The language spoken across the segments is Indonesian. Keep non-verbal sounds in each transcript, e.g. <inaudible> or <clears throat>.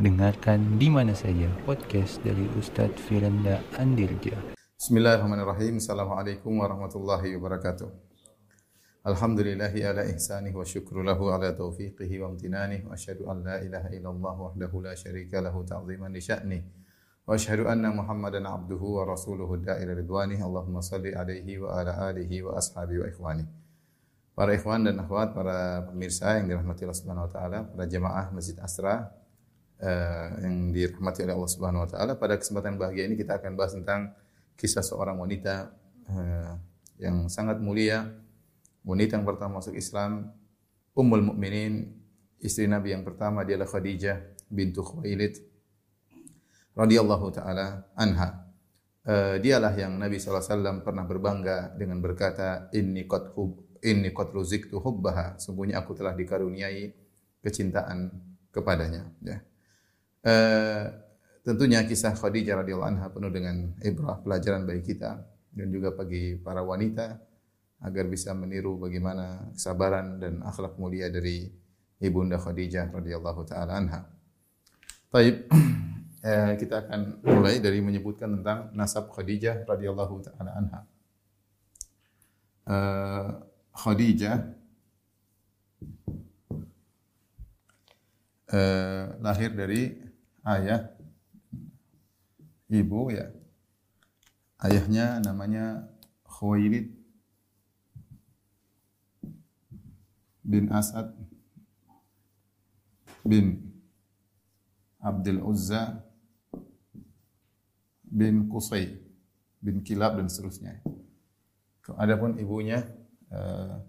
Dengarkan di mana saja podcast dari Ustadz Firanda Andirja. Bismillahirrahmanirrahim. Assalamualaikum warahmatullahi wabarakatuh. Alhamdulillahi ala ihsanih wa syukru lahu ala taufiqihi wa amtinanih wa asyhadu an la ilaha illallah wahdahu la syarika lahu ta'ziman li sya'nih wa asyhadu anna Muhammadan abduhu wa rasuluhu da'ila ridwanih Allahumma salli alaihi wa ala alihi wa ashabihi wa ikhwanih. Para ikhwan dan akhwat, para pemirsa yang dirahmati Allah Subhanahu wa taala, para jemaah Masjid Asra uh, yang dirahmati oleh Allah Subhanahu wa taala, pada kesempatan bahagia ini kita akan bahas tentang kisah seorang wanita uh, yang sangat mulia, wanita yang pertama masuk Islam, Ummul Mukminin, istri Nabi yang pertama dia adalah Khadijah bintu Khuwailid radhiyallahu taala anha. Uh, dialah yang Nabi SAW pernah berbangga dengan berkata, Inni qad hub, inni qad ruziktu hubbaha sungguhnya aku telah dikaruniai kecintaan kepadanya ya uh, tentunya kisah Khadijah radhiyallahu anha penuh dengan ibrah pelajaran bagi kita dan juga bagi para wanita agar bisa meniru bagaimana kesabaran dan akhlak mulia dari ibunda Khadijah radhiyallahu taala anha. Baik, <clears throat> eh, kita akan mulai dari menyebutkan tentang nasab Khadijah radhiyallahu taala anha. Eh, Khadijah eh, lahir dari ayah ibu ya. Ayahnya namanya Khuwailid bin Asad bin Abdul Uzza bin Qusay bin Kilab dan seterusnya. Adapun ibunya uh,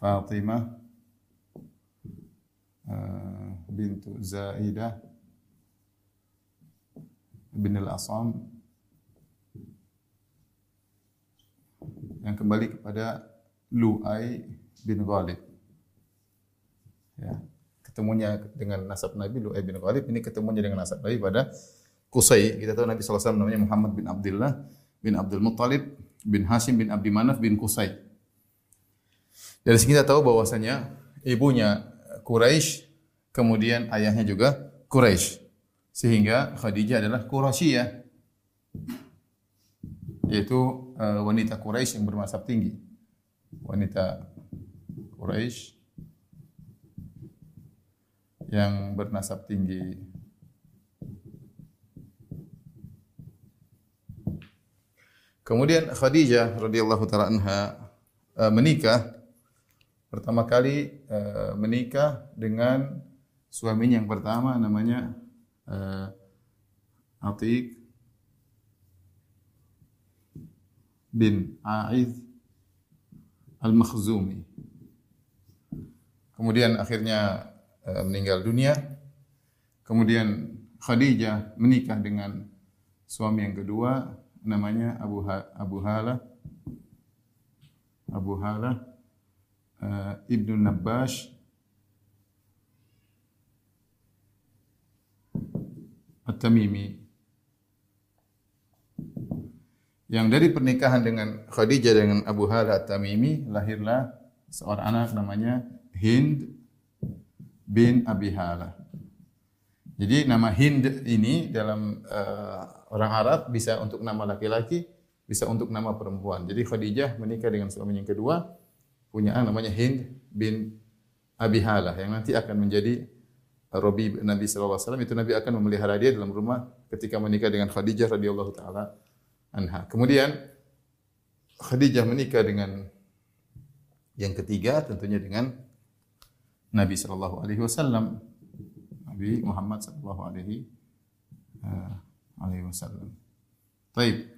Fatimah uh, bintu Zaidah bin Al-Asam yang kembali kepada Lu'ai bin Ghalib. Ya, ketemunya dengan nasab Nabi Lu'ai bin Ghalib ini ketemunya dengan nasab Nabi pada Qusay. Kita tahu Nabi SAW namanya Muhammad bin Abdullah bin Abdul Muttalib bin Hashim bin Abdi Manaf bin Qusay. Dari sini kita tahu bahwasanya ibunya Quraisy, kemudian ayahnya juga Quraisy. Sehingga Khadijah adalah Quraisyiyah. Yaitu uh, wanita Quraisy yang bermasab tinggi. Wanita Quraisy yang bernasab tinggi. Kemudian Khadijah radhiyallahu taala anha uh, menikah pertama kali uh, menikah dengan suaminya yang pertama namanya uh, Atiq bin Aiz Al-Makhzumi. Kemudian akhirnya uh, meninggal dunia. Kemudian Khadijah menikah dengan suami yang kedua namanya Abu ha Abu Hala Abu Hala uh, Ibnu Nabbash At-Tamimi yang dari pernikahan dengan Khadijah dengan Abu Hala At-Tamimi lahirlah seorang anak namanya Hind bin Abi Hala. Jadi nama Hind ini dalam uh, Orang Arab bisa untuk nama laki-laki, bisa untuk nama perempuan. Jadi Khadijah menikah dengan suami yang kedua, punya anak namanya Hind bin Abi Halah yang nanti akan menjadi Robi Nabi SAW. Itu Nabi akan memelihara dia dalam rumah ketika menikah dengan Khadijah radhiyallahu taala anha. Kemudian Khadijah menikah dengan yang ketiga tentunya dengan Nabi sallallahu alaihi wasallam. Nabi Muhammad sallallahu alaihi uh, alaihi wasallam. Baik.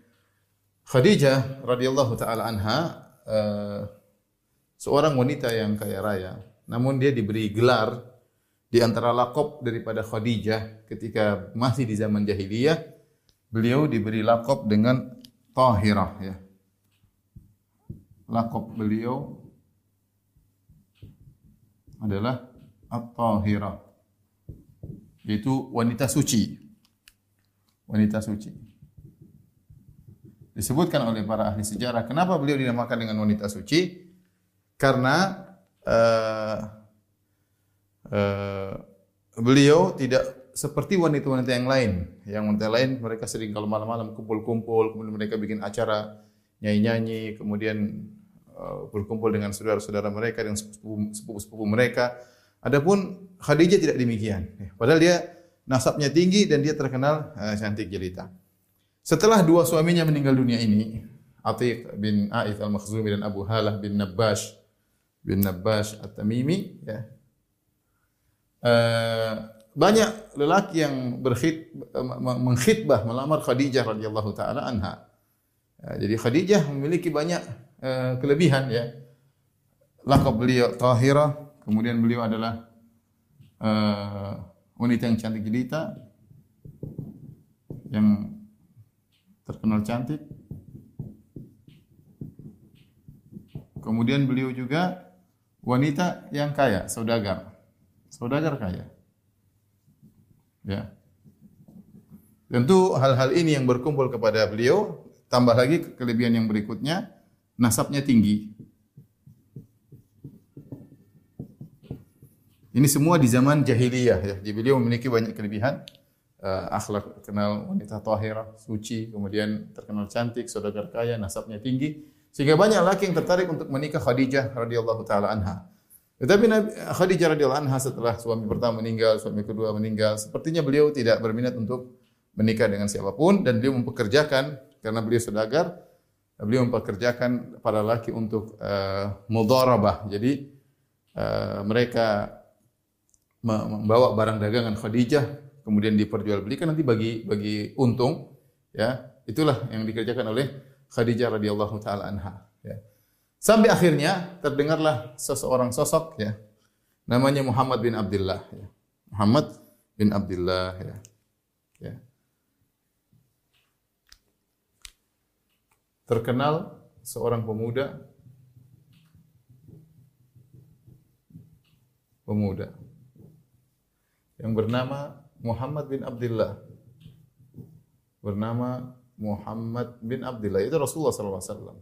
Khadijah radhiyallahu taala anha uh, seorang wanita yang kaya raya, namun dia diberi gelar di antara lakop daripada Khadijah ketika masih di zaman jahiliyah, beliau diberi lakop dengan Tahirah ya. Lakop beliau adalah At-Tahirah. Yaitu wanita suci wanita suci. Disebutkan oleh para ahli sejarah, kenapa beliau dinamakan dengan wanita suci? Karena uh, uh, beliau tidak seperti wanita-wanita yang lain. Yang wanita lain mereka sering kalau malam-malam kumpul-kumpul, kemudian mereka bikin acara nyanyi-nyanyi, kemudian uh, berkumpul dengan saudara-saudara mereka dengan sepupu-sepupu mereka. Adapun Khadijah tidak demikian. Ya, padahal dia nasabnya tinggi dan dia terkenal uh, cantik jelita. Setelah dua suaminya meninggal dunia ini, Atiq bin A'ith al-Makhzumi dan Abu Halah bin Nabbash bin Nabbash at-Tamimi ya. Uh, banyak lelaki yang berkhid mengkhidbah melamar Khadijah radhiyallahu taala anha. Ya, jadi Khadijah memiliki banyak uh, kelebihan ya. Lakab beliau Tahira, kemudian beliau adalah wanita yang cantik jelita yang terkenal cantik. Kemudian beliau juga wanita yang kaya, saudagar. Saudagar kaya. Ya. Tentu hal-hal ini yang berkumpul kepada beliau, tambah lagi kelebihan yang berikutnya, nasabnya tinggi. Ini semua di zaman jahiliyah ya. Jadi beliau memiliki banyak kelebihan uh, akhlak kenal wanita tahira, suci, kemudian terkenal cantik, saudagar kaya, nasabnya tinggi, sehingga banyak laki yang tertarik untuk menikah Khadijah radhiyallahu taala anha. Tetapi Nabi Khadijah radhiyallahu anha setelah suami pertama meninggal, suami kedua meninggal, sepertinya beliau tidak berminat untuk menikah dengan siapa pun dan beliau mempekerjakan karena beliau saudagar, beliau mempekerjakan para laki untuk uh, mudharabah. Jadi uh, mereka membawa barang dagangan Khadijah kemudian diperjualbelikan nanti bagi bagi untung ya itulah yang dikerjakan oleh Khadijah radhiyallahu taala anha sampai akhirnya terdengarlah seseorang sosok ya. Namanya Muhammad bin Abdullah ya. Muhammad bin Abdullah ya. Ya. Terkenal seorang pemuda. Pemuda. Yang bernama Muhammad bin Abdullah. Bernama Muhammad bin Abdullah. Itu Rasulullah sallallahu alaihi wasallam.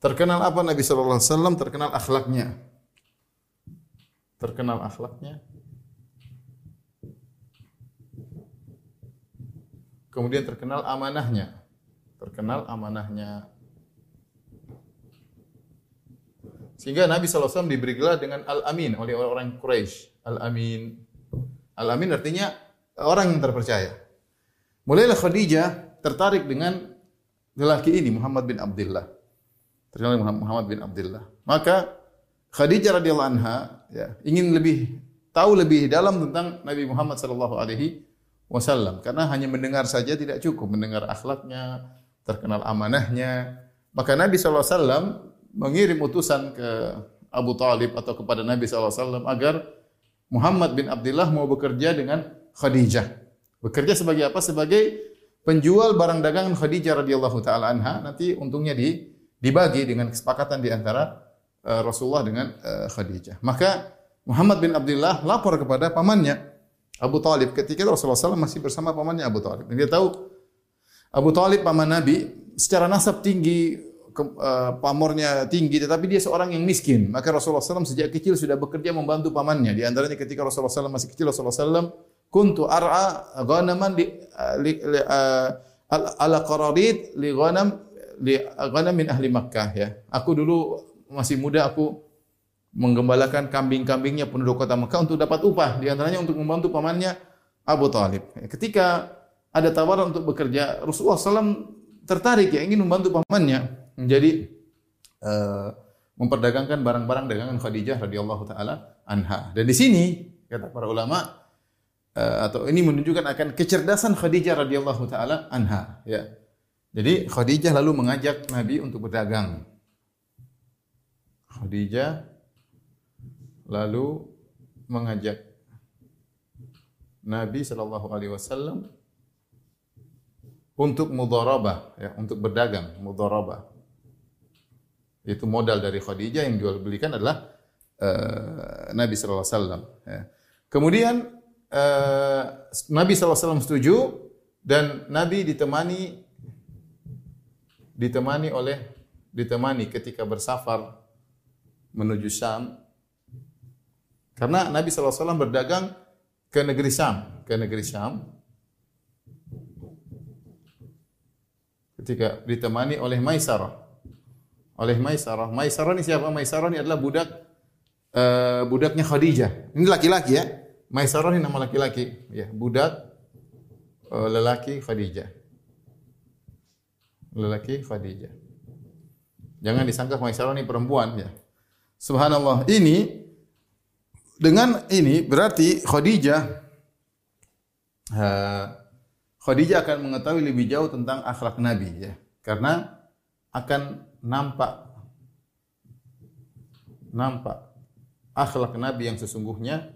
Terkenal apa Nabi sallallahu alaihi wasallam? Terkenal akhlaknya. Terkenal akhlaknya. Kemudian terkenal amanahnya. Terkenal amanahnya. Sehingga Nabi SAW diberi gelar dengan Al-Amin oleh orang-orang Quraisy. Al-Amin. Al-Amin artinya orang yang terpercaya. Mulailah Khadijah tertarik dengan lelaki ini Muhammad bin Abdullah. Terkenal Muhammad bin Abdullah. Maka Khadijah radhiyallahu anha ya, ingin lebih tahu lebih dalam tentang Nabi Muhammad sallallahu alaihi wasallam karena hanya mendengar saja tidak cukup mendengar akhlaknya, terkenal amanahnya. Maka Nabi sallallahu alaihi wasallam mengirim utusan ke Abu Talib atau kepada Nabi SAW agar Muhammad bin Abdullah mau bekerja dengan Khadijah. Bekerja sebagai apa? Sebagai penjual barang dagangan Khadijah radhiyallahu taala anha. Nanti untungnya di, dibagi dengan kesepakatan di antara uh, Rasulullah dengan uh, Khadijah. Maka Muhammad bin Abdullah lapor kepada pamannya Abu Talib ketika Rasulullah SAW masih bersama pamannya Abu Talib. Dan dia tahu Abu Talib paman Nabi secara nasab tinggi, ke, uh, pamornya tinggi tetapi dia seorang yang miskin. Maka Rasulullah SAW sejak kecil sudah bekerja membantu pamannya. Di antaranya ketika Rasulullah SAW masih kecil Rasulullah SAW kuntu ar'a ghanaman li, li, li uh, ala qararid li ghanam li ghanam min ahli Makkah ya. Aku dulu masih muda aku menggembalakan kambing-kambingnya penduduk kota Mekah untuk dapat upah. Di antaranya untuk membantu pamannya Abu Talib. Ketika ada tawaran untuk bekerja, Rasulullah SAW tertarik ya ingin membantu pamannya menjadi uh, memperdagangkan barang-barang dagangan Khadijah radhiyallahu taala anha. Dan di sini kata para ulama uh, atau ini menunjukkan akan kecerdasan Khadijah radhiyallahu taala anha ya. Jadi Khadijah lalu mengajak Nabi untuk berdagang. Khadijah lalu mengajak Nabi sallallahu alaihi wasallam untuk mudharabah ya, untuk berdagang, mudharabah. Itu modal dari Khadijah yang jual belikan adalah uh, Nabi sallallahu alaihi wasallam ya. Kemudian uh, Nabi sallallahu alaihi wasallam setuju dan Nabi ditemani ditemani oleh ditemani ketika bersafar menuju Syam Karena Nabi SAW berdagang ke negeri Syam, ke negeri Syam. Ketika ditemani oleh Maisarah. Oleh Maisarah. Maisarah ini siapa? Maisarah ini adalah budak uh, budaknya Khadijah. Ini laki-laki ya. Maisarah ini nama laki-laki, ya, budak uh, lelaki Khadijah. Lelaki Khadijah. Jangan disangka Maisarah ini perempuan ya. Subhanallah. Ini dengan ini berarti Khadijah uh, Khadijah akan mengetahui lebih jauh tentang akhlak Nabi ya. Karena akan nampak nampak akhlak Nabi yang sesungguhnya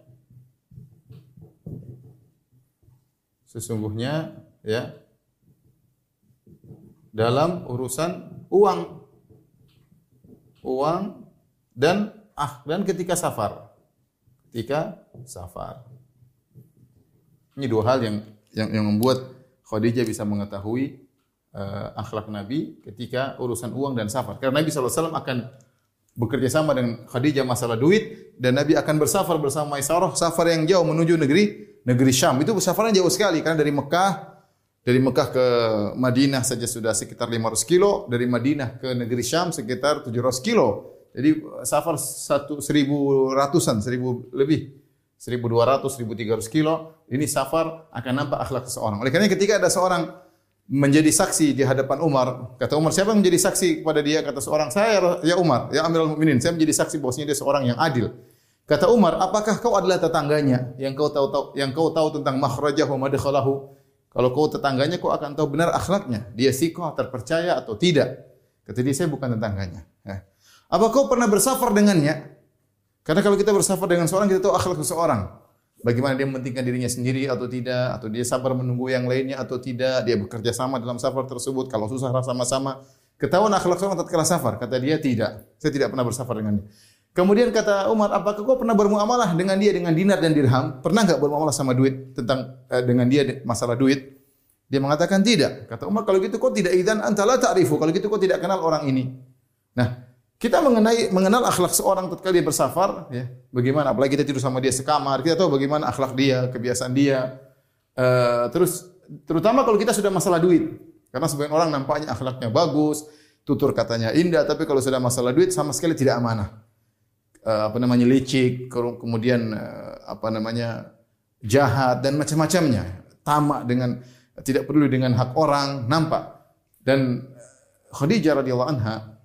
sesungguhnya ya dalam urusan uang uang dan ah dan ketika safar ketika safar. Ini dua hal yang yang, yang membuat Khadijah bisa mengetahui uh, akhlak Nabi ketika urusan uang dan safar. Karena Nabi SAW akan bekerja sama dengan Khadijah masalah duit dan Nabi akan bersafar bersama Maisarah safar yang jauh menuju negeri negeri Syam. Itu safarnya jauh sekali karena dari Mekah dari Mekah ke Madinah saja sudah sekitar 500 kilo, dari Madinah ke negeri Syam sekitar 700 kilo. Jadi safar satu seribu ratusan, seribu lebih, seribu dua ratus, seribu tiga ratus kilo. Ini safar akan nampak akhlak seseorang. Oleh karena ketika ada seorang menjadi saksi di hadapan Umar, kata Umar siapa yang menjadi saksi kepada dia? Kata seorang saya ya Umar, ya Amirul Mukminin, saya menjadi saksi bahwasanya dia seorang yang adil. Kata Umar, apakah kau adalah tetangganya yang kau tahu, tahu yang kau tahu tentang makhrajah wa madkhalahu? Kalau kau tetangganya, kau akan tahu benar akhlaknya. Dia sikoh, terpercaya atau tidak. Kata dia, saya bukan tetangganya. Ya. Apa kau pernah bersafar dengannya? Karena kalau kita bersafar dengan seorang, kita tahu akhlak seseorang. Bagaimana dia mementingkan dirinya sendiri atau tidak, atau dia sabar menunggu yang lainnya atau tidak, dia bekerja sama dalam safar tersebut, kalau susah sama-sama. Ketahuan akhlak seorang tatkala safar, kata dia tidak. Saya tidak pernah bersafar dengannya. Kemudian kata Umar, apakah kau pernah bermuamalah dengan dia dengan dinar dan dirham? Pernah enggak bermuamalah sama duit tentang eh, dengan dia masalah duit? Dia mengatakan tidak. Kata Umar, kalau gitu kau tidak idan antala ta'rifu. Kalau gitu kau tidak kenal orang ini. Nah, kita mengenai mengenal akhlak seorang ketika dia bersafar, ya, bagaimana? Apalagi kita tidur sama dia sekamar, kita tahu bagaimana akhlak dia, kebiasaan dia. Uh, terus terutama kalau kita sudah masalah duit, karena sebagian orang nampaknya akhlaknya bagus, tutur katanya indah, tapi kalau sudah masalah duit sama sekali tidak amanah. Uh, apa namanya licik, kemudian uh, apa namanya jahat dan macam-macamnya, tamak dengan tidak peduli dengan hak orang, nampak. Dan Khadijah radhiyallahu anha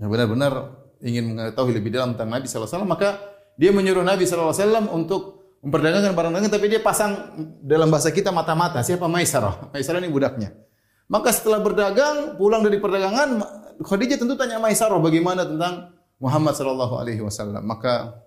benar-benar ingin mengetahui lebih dalam tentang Nabi SAW, maka dia menyuruh Nabi SAW untuk memperdagangkan barang dagangan, tapi dia pasang dalam bahasa kita mata-mata. Siapa Maisarah? Maisarah ini budaknya. Maka setelah berdagang, pulang dari perdagangan, Khadijah tentu tanya Maisarah bagaimana tentang Muhammad sallallahu alaihi wasallam. Maka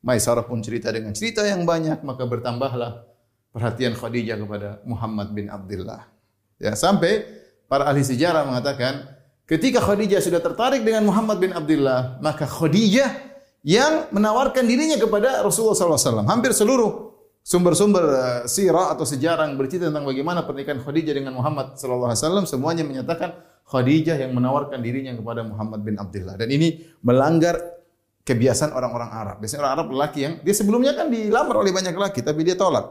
Maisarah pun cerita dengan cerita yang banyak, maka bertambahlah perhatian Khadijah kepada Muhammad bin Abdullah. Ya, sampai para ahli sejarah mengatakan Ketika Khadijah sudah tertarik dengan Muhammad bin Abdullah, maka Khadijah yang menawarkan dirinya kepada Rasulullah SAW. Hampir seluruh sumber-sumber uh, sirah atau sejarah yang bercerita tentang bagaimana pernikahan Khadijah dengan Muhammad SAW, semuanya menyatakan Khadijah yang menawarkan dirinya kepada Muhammad bin Abdullah. Dan ini melanggar kebiasaan orang-orang Arab. Biasanya orang Arab lelaki yang dia sebelumnya kan dilamar oleh banyak laki, tapi dia tolak.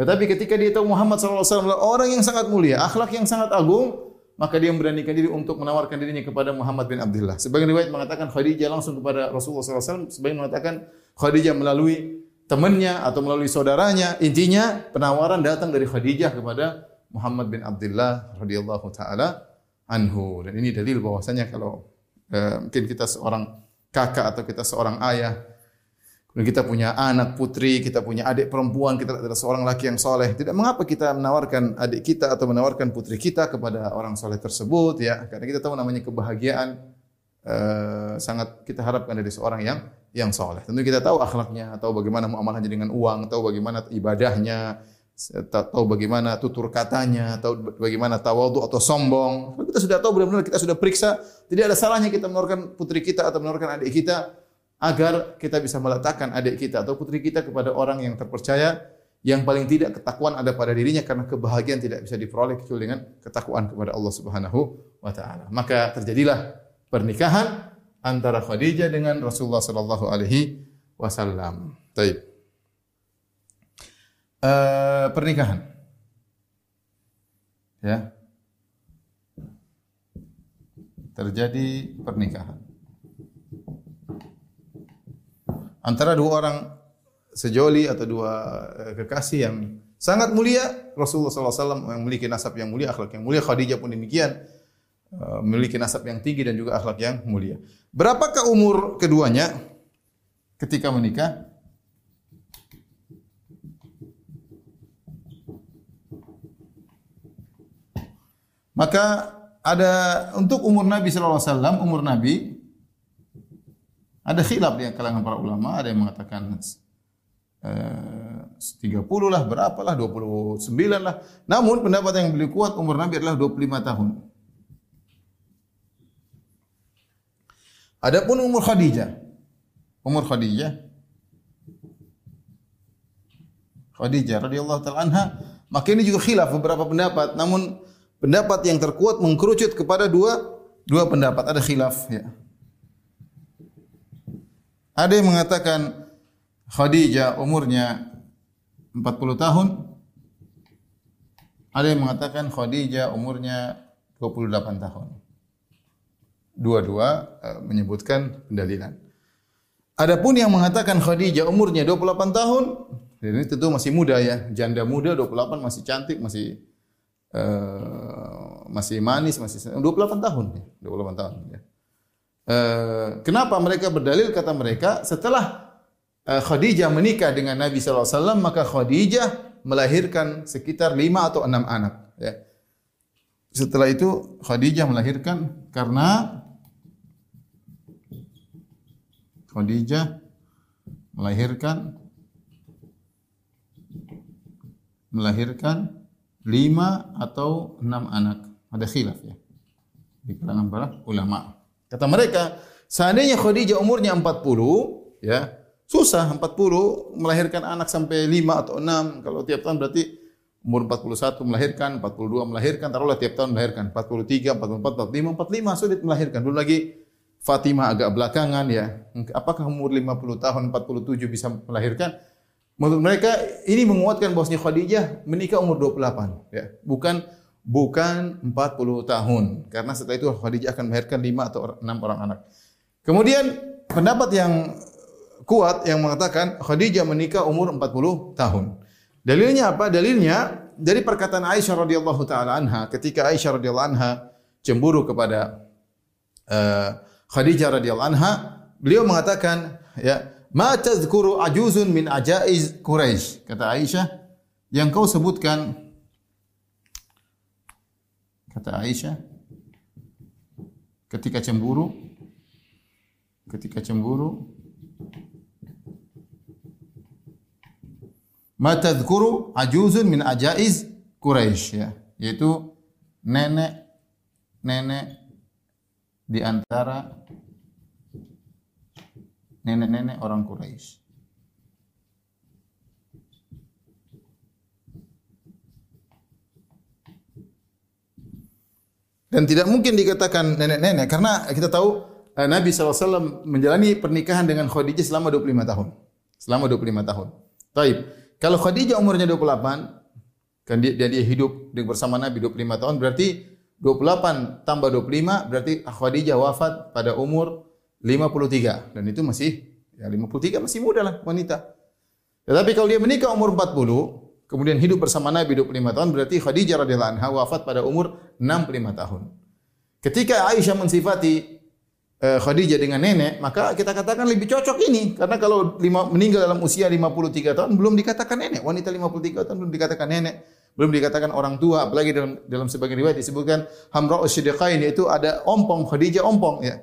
Tetapi ketika dia tahu Muhammad SAW orang yang sangat mulia, akhlak yang sangat agung, maka dia memberanikan diri untuk menawarkan dirinya kepada Muhammad bin Abdullah. Sebagian riwayat mengatakan Khadijah langsung kepada Rasulullah SAW, sebagian mengatakan Khadijah melalui temannya atau melalui saudaranya. Intinya penawaran datang dari Khadijah kepada Muhammad bin Abdullah radhiyallahu taala anhu. Dan ini dalil bahwasanya kalau eh, mungkin kita seorang kakak atau kita seorang ayah Kemudian kita punya anak putri, kita punya adik perempuan, kita adalah seorang laki yang soleh. Tidak mengapa kita menawarkan adik kita atau menawarkan putri kita kepada orang soleh tersebut, ya. Karena kita tahu namanya kebahagiaan uh, sangat kita harapkan dari seorang yang yang soleh. Tentu kita tahu akhlaknya, tahu bagaimana muamalahnya dengan uang, tahu bagaimana ibadahnya, tahu bagaimana tutur katanya, tahu bagaimana tawadu atau sombong. Kita sudah tahu benar-benar kita sudah periksa, tidak ada salahnya kita menawarkan putri kita atau menawarkan adik kita agar kita bisa meletakkan adik kita atau putri kita kepada orang yang terpercaya yang paling tidak ketakuan ada pada dirinya karena kebahagiaan tidak bisa diperoleh kecuali dengan ketakwaan kepada Allah Subhanahu wa taala. Maka terjadilah pernikahan antara Khadijah dengan Rasulullah sallallahu alaihi wasallam. Baik. Uh, pernikahan. Ya. Terjadi pernikahan. Antara dua orang sejoli atau dua eh, kekasih yang sangat mulia, Rasulullah SAW yang memiliki nasab yang mulia, akhlak yang mulia, Khadijah pun demikian, eh, memiliki nasab yang tinggi dan juga akhlak yang mulia. Berapakah umur keduanya ketika menikah? Maka ada untuk umur Nabi sallallahu alaihi wasallam, umur Nabi ada khilaf di kalangan para ulama, ada yang mengatakan eh, 30 lah, berapa lah, 29 lah. Namun pendapat yang lebih kuat umur Nabi adalah 25 tahun. Adapun umur Khadijah, umur Khadijah Khadijah radhiyallahu taala anha, maka ini juga khilaf beberapa pendapat. Namun pendapat yang terkuat mengkerucut kepada dua dua pendapat, ada khilaf ya. Ada yang mengatakan Khadijah umurnya 40 tahun. Ada yang mengatakan Khadijah umurnya 28 tahun. Dua-dua uh, menyebutkan pendalilan. Adapun yang mengatakan Khadijah umurnya 28 tahun, ini tentu masih muda ya, janda muda 28 masih cantik, masih uh, masih manis, masih 28 tahun ya, 28 tahun ya. Uh, kenapa mereka berdalil kata mereka setelah Khadijah menikah dengan Nabi SAW maka Khadijah melahirkan sekitar lima atau enam anak. Ya. Setelah itu Khadijah melahirkan karena Khadijah melahirkan melahirkan lima atau enam anak. Ada khilaf ya di kalangan para ulama. Kata mereka, seandainya Khadijah umurnya 40, ya, susah 40 melahirkan anak sampai 5 atau 6. Kalau tiap tahun berarti umur 41 melahirkan, 42 melahirkan, taruhlah tiap tahun melahirkan, 43, 44, 45, 45 sulit melahirkan. Belum lagi Fatimah agak belakangan ya. Apakah umur 50 tahun, 47 bisa melahirkan? Menurut mereka ini menguatkan bahwasanya Khadijah menikah umur 28 ya. Bukan bukan 40 tahun karena setelah itu Khadijah akan melahirkan 5 atau 6 orang anak. Kemudian pendapat yang kuat yang mengatakan Khadijah menikah umur 40 tahun. Dalilnya apa? Dalilnya dari perkataan Aisyah radhiyallahu taala anha ketika Aisyah radhiyallahu anha cemburu kepada uh, Khadijah radhiyallahu anha, beliau mengatakan ya, "Ma tadhkuru ajuzun min ajaiz Quraisy." Kata Aisyah, yang kau sebutkan Kata Aisyah, ketika cemburu, ketika cemburu, ma tadhkuru ajuzun min ajaiz Quraisy ya, yaitu nenek nenek di antara nenek-nenek orang Quraisy. Dan tidak mungkin dikatakan nenek-nenek karena kita tahu eh, Nabi SAW menjalani pernikahan dengan Khadijah selama 25 tahun. Selama 25 tahun. Taib. Kalau Khadijah umurnya 28, kan dia, dia, dia hidup bersama Nabi 25 tahun, berarti 28 tambah 25 berarti Khadijah wafat pada umur 53 dan itu masih ya 53 masih muda lah wanita. Tetapi kalau dia menikah umur 40, kemudian hidup bersama Nabi 25 tahun berarti Khadijah radhiyallahu anha wafat pada umur 65 tahun. Ketika Aisyah mensifati uh, Khadijah dengan nenek, maka kita katakan lebih cocok ini karena kalau lima, meninggal dalam usia 53 tahun belum dikatakan nenek, wanita 53 tahun belum dikatakan nenek, belum dikatakan orang tua, apalagi dalam dalam sebagian riwayat disebutkan Hamra'us Siddiqain yaitu ada ompong Khadijah ompong ya.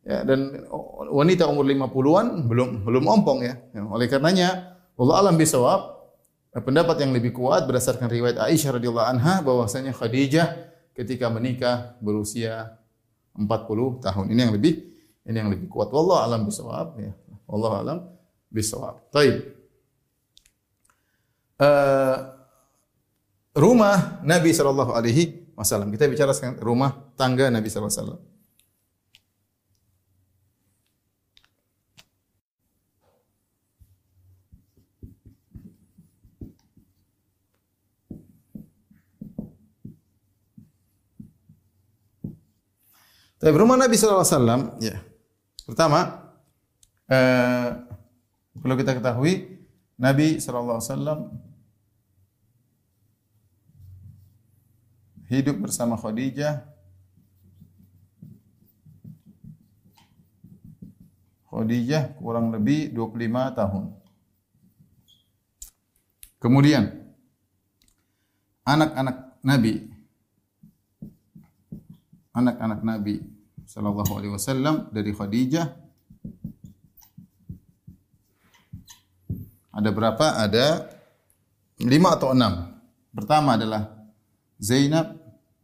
Ya, dan wanita umur 50-an belum belum ompong ya. ya oleh karenanya Allah alam bisawab pendapat yang lebih kuat berdasarkan riwayat Aisyah radhiyallahu anha bahwasanya Khadijah ketika menikah berusia 40 tahun. Ini yang lebih ini yang lebih kuat. Wallahu alam bisawab ya. Wallahu alam bisawab. Baik. Uh, rumah Nabi sallallahu alaihi wasallam. Kita bicara sekarang rumah tangga Nabi sallallahu alaihi wasallam. Tapi rumah Nabi sallallahu alaihi ya. Pertama, eh, perlu kita ketahui Nabi sallallahu alaihi hidup bersama Khadijah Khadijah kurang lebih 25 tahun. Kemudian anak-anak Nabi anak-anak Nabi sallallahu alaihi wasallam dari Khadijah ada berapa? Ada lima atau enam. Pertama adalah Zainab,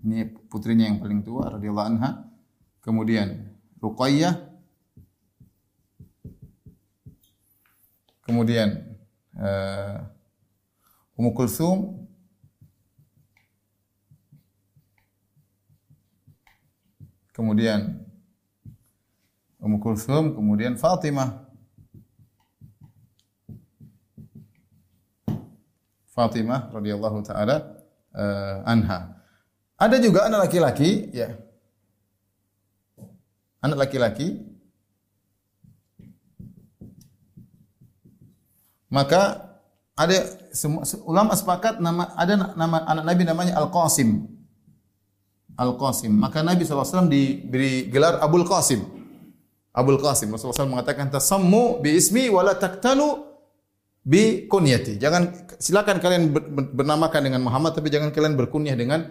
ini putrinya yang paling tua radhiyallahu anha. Kemudian Ruqayyah, kemudian uh, Ummu Kulsum, kemudian Ummu Kulsum, kemudian Fatimah. Fatimah radhiyallahu taala uh, anha. Ada juga anak laki-laki, ya. Anak laki-laki Maka ada semua ulama sepakat nama ada nama anak Nabi namanya Al-Qasim. Al-Qasim. Maka Nabi SAW diberi gelar Abul Qasim. Abul Qasim. Rasulullah SAW mengatakan tasammu bi ismi wala taktanu bi kunyati. Jangan silakan kalian bernamakan dengan Muhammad tapi jangan kalian berkunyah dengan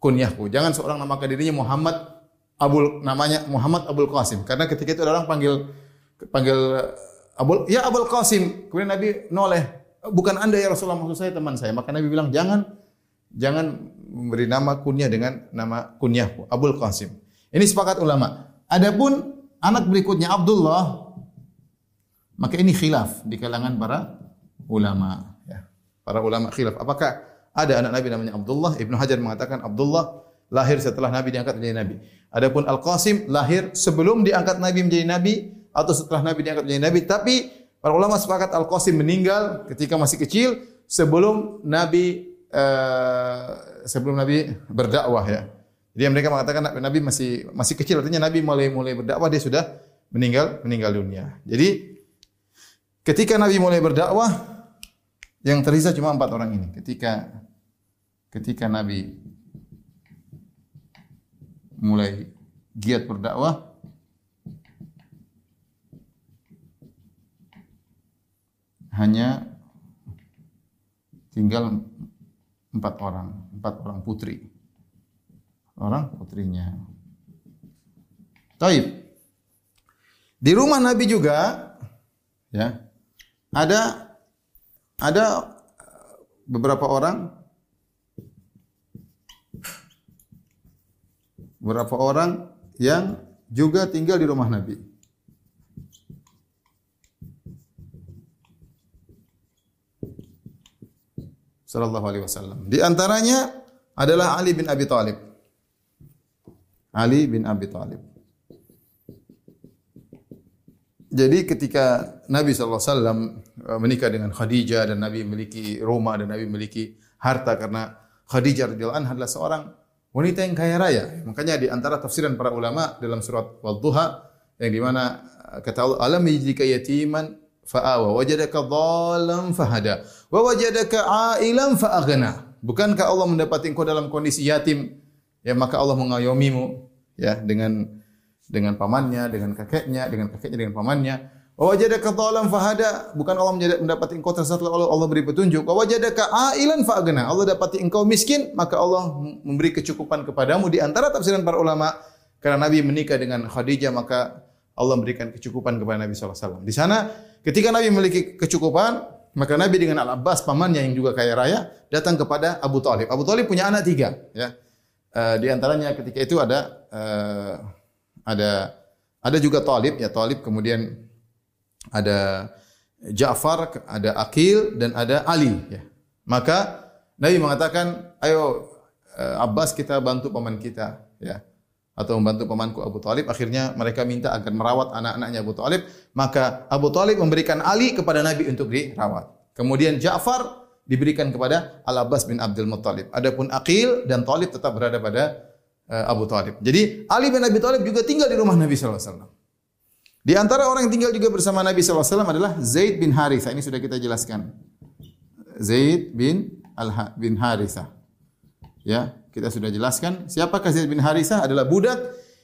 kunyahku. Jangan seorang namakan dirinya Muhammad Abul namanya Muhammad Abul Qasim karena ketika itu ada orang panggil panggil Abul, ya Abul Qasim. Kemudian Nabi noleh, bukan anda ya Rasulullah maksud saya teman saya. Maka Nabi bilang jangan jangan memberi nama kunyah dengan nama kunyahku Abul Qasim. Ini sepakat ulama. Adapun anak berikutnya Abdullah, maka ini khilaf di kalangan para ulama. Ya. Para ulama khilaf. Apakah ada anak Nabi namanya Abdullah? Ibnu Hajar mengatakan Abdullah lahir setelah Nabi diangkat menjadi Nabi. Adapun Al Qasim lahir sebelum diangkat Nabi menjadi Nabi atau setelah Nabi diangkat menjadi Nabi. Tapi para ulama sepakat Al Qasim meninggal ketika masih kecil sebelum Nabi uh, sebelum Nabi berdakwah ya. Jadi mereka mengatakan Nabi masih masih kecil artinya Nabi mulai mulai berdakwah dia sudah meninggal meninggal dunia. Jadi ketika Nabi mulai berdakwah yang tersisa cuma empat orang ini. Ketika ketika Nabi mulai giat berdakwah hanya tinggal empat orang, empat orang putri. Orang putrinya. Taib. Di rumah Nabi juga ya ada ada beberapa orang beberapa orang yang juga tinggal di rumah Nabi. sallallahu alaihi wasallam. Di antaranya adalah Ali bin Abi Thalib. Ali bin Abi Thalib. Jadi ketika Nabi SAW uh, menikah dengan Khadijah dan Nabi memiliki rumah dan Nabi memiliki harta karena Khadijah radhiyallahu anha adalah seorang wanita yang kaya raya. Makanya di antara tafsiran para ulama dalam surat Wadduha yang di mana uh, kata Allah alam yajidika yatiman fa'awa wajadaka dhalam fahada wa wajadaka ailan fa'aghna. Bukankah Allah mendapati engkau dalam kondisi yatim? Ya maka Allah mengayomimu ya dengan dengan pamannya dengan kakeknya dengan kakeknya dengan pamannya wajadaka dhalam fahada bukan Allah mendapati engkau tersesat lalu Allah beri petunjuk wa wajadaka ailan fa'aghna Allah dapati engkau miskin maka Allah memberi kecukupan kepadamu di antara tafsiran para ulama karena Nabi menikah dengan Khadijah maka Allah memberikan kecukupan kepada Nabi SAW. Di sana ketika Nabi memiliki kecukupan, maka Nabi dengan Al Abbas pamannya yang juga kaya raya datang kepada Abu Talib. Abu Talib punya anak tiga, ya. Uh, di antaranya ketika itu ada uh, ada ada juga Talib ya Talib kemudian ada Ja'far, ada Akil dan ada Ali ya. Maka Nabi mengatakan, "Ayo uh, Abbas kita bantu paman kita." Ya atau membantu pamanku Abu Talib. Akhirnya mereka minta agar merawat anak-anaknya Abu Talib. Maka Abu Talib memberikan Ali kepada Nabi untuk dirawat. Kemudian Ja'far diberikan kepada Al-Abbas bin Abdul Muttalib. Adapun Aqil dan Talib tetap berada pada eh, Abu Talib. Jadi Ali bin Abi Thalib juga tinggal di rumah Nabi wasallam. Di antara orang yang tinggal juga bersama Nabi wasallam adalah Zaid bin Harithah. Ini sudah kita jelaskan. Zaid bin Al bin Harithah. Ya, kita sudah jelaskan siapakah Zaid bin Harithah adalah budak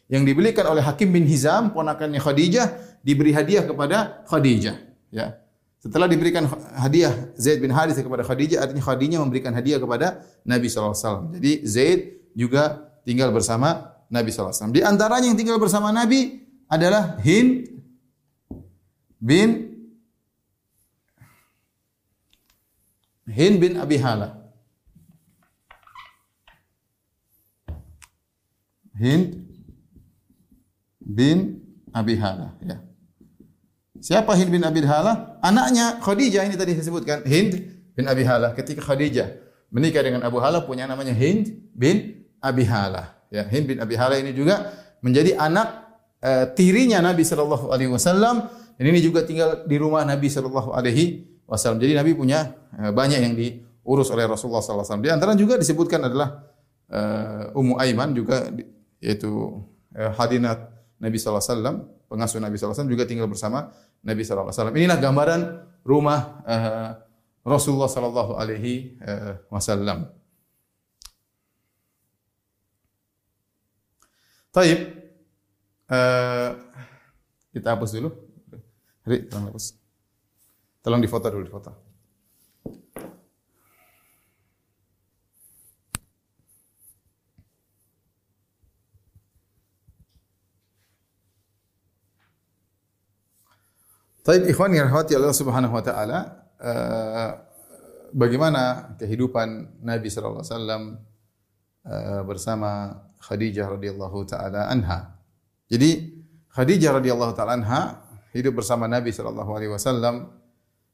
yang dibelikan oleh Hakim bin Hizam, ponakannya Khadijah, diberi hadiah kepada Khadijah. Ya. Setelah diberikan hadiah Zaid bin Harithah kepada Khadijah, artinya Khadijah memberikan hadiah kepada Nabi SAW. Jadi Zaid juga tinggal bersama Nabi SAW. Di antaranya yang tinggal bersama Nabi adalah Hind bin Hind bin Abi Hala. Hind bin Abi Hala. Ya. Siapa Hind bin Abi Hala? Anaknya Khadijah ini tadi saya sebutkan. Hind bin Abi Hala. Ketika Khadijah menikah dengan Abu Hala punya namanya Hind bin Abi Hala. Ya, Hind bin Abi Hala ini juga menjadi anak uh, tirinya Nabi Shallallahu Alaihi Wasallam. Dan ini juga tinggal di rumah Nabi Shallallahu Alaihi Wasallam. Jadi Nabi punya uh, banyak yang diurus oleh Rasulullah Sallallahu Alaihi Wasallam. Di antara juga disebutkan adalah uh, Ummu Aiman juga yaitu uh, hadinat Nabi Sallallahu Alaihi Wasallam, pengasuh Nabi Sallallahu Alaihi Wasallam juga tinggal bersama Nabi Sallallahu Alaihi Wasallam. Inilah gambaran rumah uh, Rasulullah Sallallahu Alaihi Wasallam. Taib. Uh, kita hapus dulu. Ri, tolong hapus. Tolong difoto dulu, difoto. Taib ikhwan yang rahmati Allah Subhanahu wa taala, uh, bagaimana kehidupan Nabi sallallahu alaihi wasallam uh, bersama Khadijah radhiyallahu taala anha. Jadi Khadijah radhiyallahu taala anha hidup bersama Nabi sallallahu alaihi wasallam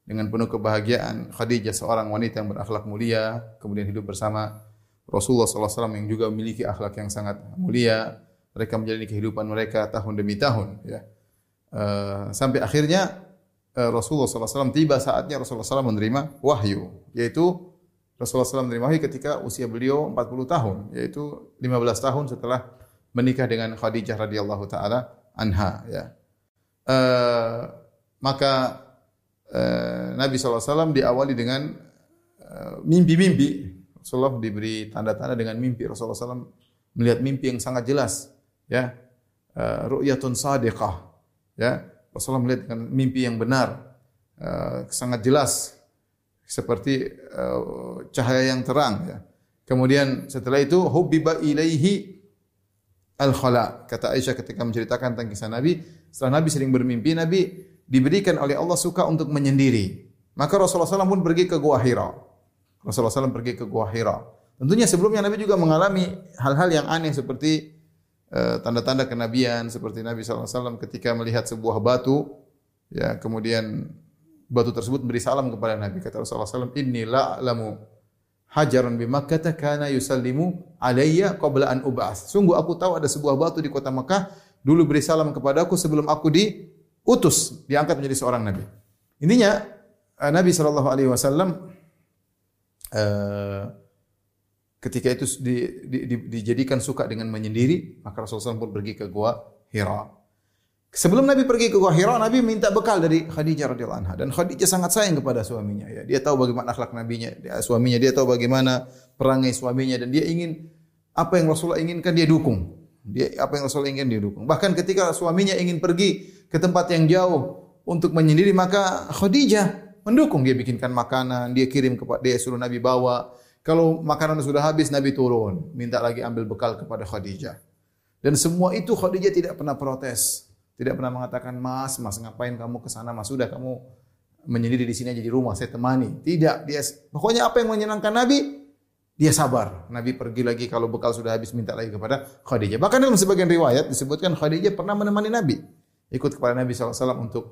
dengan penuh kebahagiaan. Khadijah seorang wanita yang berakhlak mulia, kemudian hidup bersama Rasulullah sallallahu alaihi wasallam yang juga memiliki akhlak yang sangat mulia. Mereka menjalani kehidupan mereka tahun demi tahun ya. Uh, sampai akhirnya uh, Rasulullah SAW tiba saatnya Rasulullah SAW menerima wahyu, yaitu Rasulullah SAW menerima wahyu ketika usia beliau 40 tahun, yaitu 15 tahun setelah menikah dengan Khadijah radhiyallahu taala anha. Ya. Uh, maka uh, Nabi SAW diawali dengan mimpi-mimpi. Uh, Rasulullah diberi tanda-tanda dengan mimpi. Rasulullah SAW melihat mimpi yang sangat jelas. Ya, uh, ru'yatun sadiqah. Ya, Rasulullah melihat dengan mimpi yang benar, sangat jelas, seperti cahaya yang terang. Ya. Kemudian setelah itu hubbiba ilaihi al khala. Kata Aisyah ketika menceritakan tentang kisah Nabi, setelah Nabi sering bermimpi, Nabi diberikan oleh Allah suka untuk menyendiri. Maka Rasulullah SAW pun pergi ke Gua Hira. Rasulullah SAW pergi ke Gua Hira. Tentunya sebelumnya Nabi juga mengalami hal-hal yang aneh seperti Eh, tanda-tanda kenabian seperti Nabi SAW ketika melihat sebuah batu, ya kemudian batu tersebut beri salam kepada Nabi. Kata Rasulullah SAW, Inni la'lamu hajaran bi Makkah kana yusallimu alayya qabla an ub'as. Sungguh aku tahu ada sebuah batu di kota Makkah dulu beri salam kepadaku sebelum aku diutus, diangkat menjadi seorang nabi. Intinya eh, Nabi sallallahu alaihi wasallam uh, ketika itu di, di, di, dijadikan suka dengan menyendiri, maka Rasulullah SAW pun pergi ke gua Hira. Sebelum Nabi pergi ke gua Hira, Nabi minta bekal dari Khadijah radhiyallahu anha dan Khadijah sangat sayang kepada suaminya ya. Dia tahu bagaimana akhlak nabinya, dia, suaminya, dia tahu bagaimana perangai suaminya dan dia ingin apa yang Rasulullah inginkan dia dukung. Dia apa yang Rasulullah inginkan dia dukung. Bahkan ketika suaminya ingin pergi ke tempat yang jauh untuk menyendiri, maka Khadijah mendukung dia bikinkan makanan, dia kirim kepada dia suruh Nabi bawa kalau makanan sudah habis, Nabi turun, minta lagi ambil bekal kepada Khadijah. Dan semua itu Khadijah tidak pernah protes, tidak pernah mengatakan, "Mas, Mas ngapain kamu ke sana? Mas sudah kamu menyendiri di sini aja di rumah, saya temani." Tidak, dia pokoknya apa yang menyenangkan Nabi, dia sabar. Nabi pergi lagi kalau bekal sudah habis minta lagi kepada Khadijah. Bahkan dalam sebagian riwayat disebutkan Khadijah pernah menemani Nabi. Ikut kepada Nabi SAW untuk